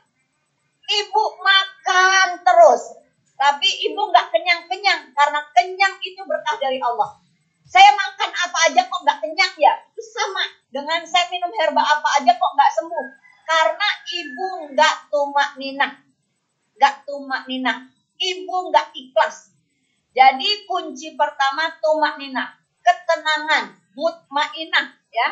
Ibu makan terus. Tapi ibu nggak kenyang-kenyang. Karena kenyang itu berkah dari Allah. Saya makan apa aja kok nggak kenyang ya? Itu sama dengan saya minum herba apa aja kok nggak sembuh. Karena ibu nggak tumak ninah. Nggak tumak ninah. Ibu nggak ikhlas. Jadi kunci pertama tumak ninah. Ketenangan. Mutmainah ya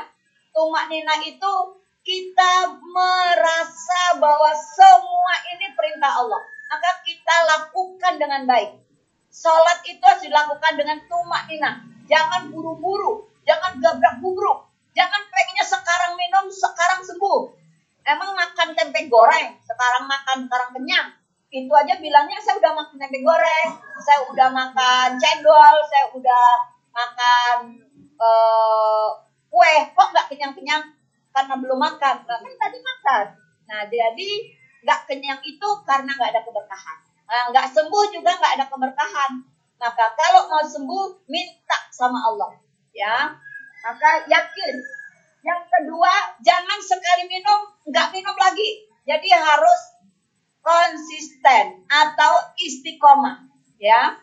tumak nina itu kita merasa bahwa semua ini perintah Allah. Maka kita lakukan dengan baik. Sholat itu harus dilakukan dengan tumak nina. Jangan buru-buru. Jangan gabrak gubruk. Jangan pengennya sekarang minum, sekarang sembuh. Emang makan tempe goreng, sekarang makan, sekarang kenyang. Itu aja bilangnya saya udah makan tempe goreng, saya udah makan cendol, saya udah makan uh, kue kok nggak kenyang-kenyang karena belum makan nah, kan tadi makan nah jadi nggak kenyang itu karena nggak ada keberkahan nah, nggak sembuh juga nggak ada keberkahan maka kalau mau sembuh minta sama Allah. Ya. Maka yakin. Yang kedua jangan sekali minum nggak minum lagi. Jadi harus konsisten atau istiqomah. Ya.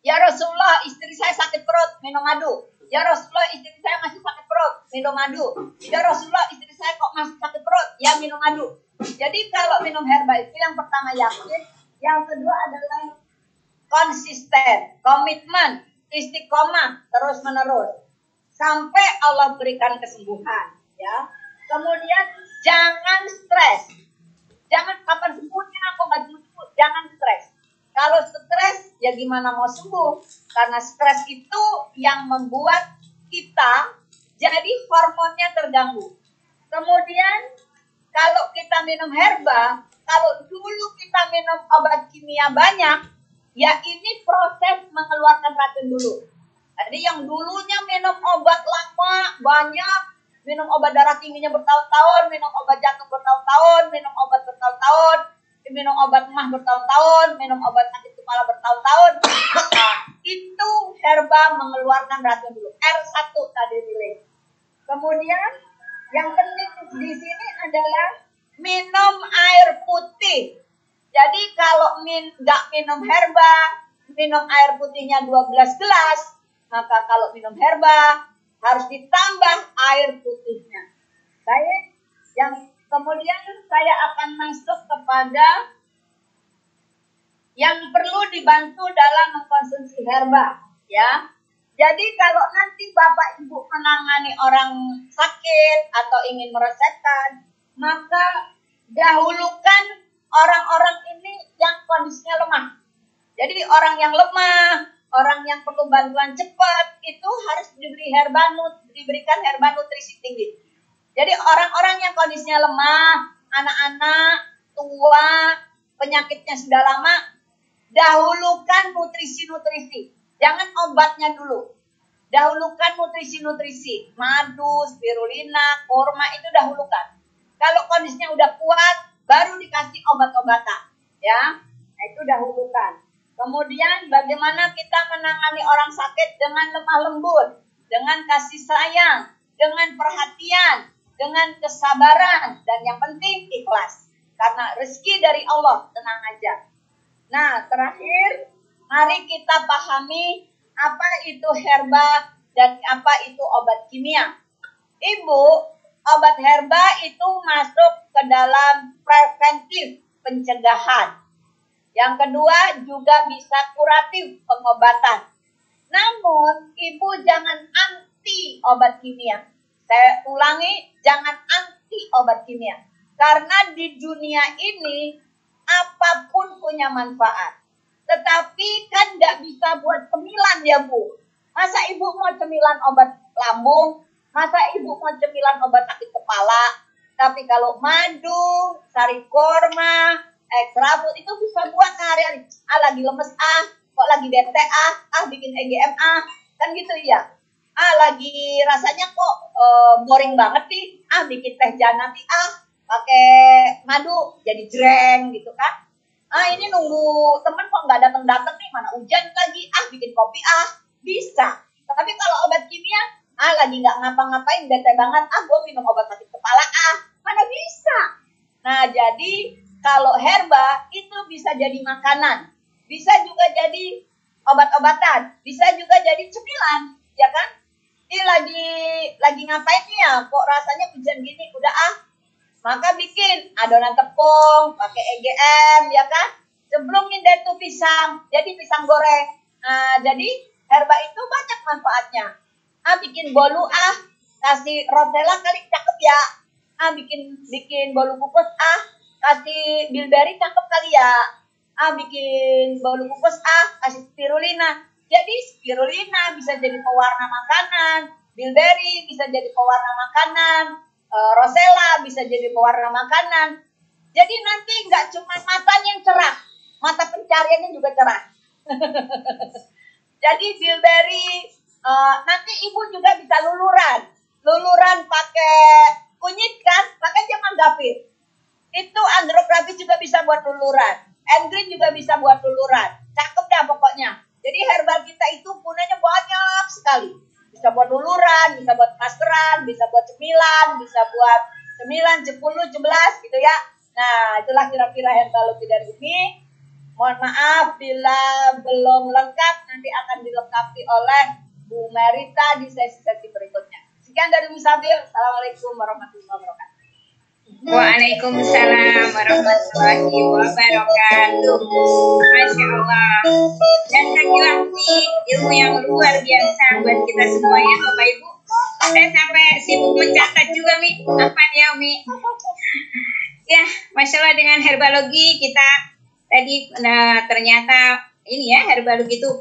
Ya Rasulullah istri saya sakit perut minum madu Ya Rasulullah istri saya masih sakit perut, minum madu. Ya Rasulullah istri saya kok masih sakit perut, ya minum madu. Jadi kalau minum herba itu yang pertama yakin, yang kedua adalah konsisten, komitmen, istiqomah terus menerus sampai Allah berikan kesembuhan. Ya, kemudian jangan stres. Jangan kapan sembuhnya kok nggak sembuh, jangan stres. Kalau stres ya gimana mau sembuh? Karena stres itu yang membuat kita jadi hormonnya terganggu. Kemudian kalau kita minum herba, kalau dulu kita minum obat kimia banyak, ya ini proses mengeluarkan racun dulu. Jadi yang dulunya minum obat lama banyak, minum obat darah tingginya bertahun-tahun, minum obat jantung bertahun-tahun, minum obat bertahun-tahun, minum obat mah bertahun-tahun, minum obat sakit kepala bertahun-tahun, (coughs) itu herba mengeluarkan racun dulu. R1 tadi pilih. Kemudian yang penting di sini adalah minum air putih. Jadi kalau min nggak minum herba, minum air putihnya 12 gelas, maka kalau minum herba harus ditambah air putihnya. Baik, yang Kemudian saya akan masuk kepada yang perlu dibantu dalam mengkonsumsi herba, ya. Jadi kalau nanti Bapak Ibu menangani orang sakit atau ingin meresepkan, maka dahulukan orang-orang ini yang kondisinya lemah. Jadi orang yang lemah, orang yang perlu bantuan cepat itu harus diberi herba diberikan herba nutrisi tinggi. Jadi orang-orang yang kondisinya lemah, anak-anak, tua, penyakitnya sudah lama, dahulukan nutrisi-nutrisi. Jangan obatnya dulu. Dahulukan nutrisi-nutrisi. Madu, spirulina, korma itu dahulukan. Kalau kondisinya udah kuat, baru dikasih obat-obatan. Ya, nah, itu dahulukan. Kemudian bagaimana kita menangani orang sakit dengan lemah lembut, dengan kasih sayang, dengan perhatian, dengan kesabaran, dan yang penting ikhlas. Karena rezeki dari Allah, tenang aja. Nah, terakhir, mari kita pahami apa itu herba dan apa itu obat kimia. Ibu, obat herba itu masuk ke dalam preventif pencegahan. Yang kedua juga bisa kuratif pengobatan. Namun, ibu jangan anti obat kimia. Saya ulangi, jangan anti obat kimia. Karena di dunia ini, apa pun punya manfaat. Tetapi kan nggak bisa buat cemilan ya Bu. Masa ibu mau cemilan obat lambung? Masa ibu mau cemilan obat sakit kepala? Tapi kalau madu, sari korma, ekstra food itu bisa buat sehari-hari. Ah lagi lemes ah, kok lagi bete ah, ah bikin EGM ah, kan gitu ya. Ah lagi rasanya kok uh, boring banget nih, ah bikin teh janati ah, pakai madu jadi jreng gitu kan. Ah ini nunggu temen kok nggak datang datang nih, mana hujan lagi, ah bikin kopi ah, bisa. Tapi kalau obat kimia, ah lagi nggak ngapa-ngapain, bete banget, ah gue minum obat sakit kepala ah, mana bisa. Nah jadi kalau herba itu bisa jadi makanan, bisa juga jadi obat-obatan, bisa juga jadi cemilan, ya kan? Ini lagi lagi ngapain nih ya? Kok rasanya hujan gini? Udah ah, maka bikin adonan tepung, pakai EGM, ya kan? Sebelumnya deh tuh pisang, jadi pisang goreng. Nah, jadi herba itu banyak manfaatnya. Ah, bikin bolu ah, kasih rosella kali cakep ya. Ah, bikin bikin bolu kukus ah, kasih bilberry cakep kali ya. Ah, bikin bolu kukus ah, kasih spirulina. Jadi spirulina bisa jadi pewarna makanan, bilberry bisa jadi pewarna makanan, e, rosella bisa jadi pewarna makanan. Jadi nanti nggak cuma matanya yang cerah, mata pencariannya juga cerah. (laughs) jadi bilberry e, nanti ibu juga bisa luluran, luluran pakai kunyit kan, pakai jangan. Itu andrografis juga bisa buat luluran, endgreen juga bisa buat luluran. Cakep dah pokoknya. Jadi herbal kita itu gunanya banyak sekali. Bisa buat luluran, bisa buat maskeran, bisa buat cemilan, bisa buat cemilan, cepuluh, jebelas gitu ya. Nah, itulah kira-kira herbal lebih dari ini. Mohon maaf bila belum lengkap, nanti akan dilengkapi oleh Bu Merita di sesi-sesi berikutnya. Sekian dari Misabil. Assalamualaikum warahmatullahi wabarakatuh. Waalaikumsalam warahmatullahi wabarakatuh. Masya Allah. Dan saya nih ilmu yang luar biasa buat kita semuanya Bapak Ibu. Saya sampai sibuk mencatat juga Mi. Apa ya Mi? Ya, Masya Allah dengan herbalogi kita tadi nah, ternyata ini ya herbalogi itu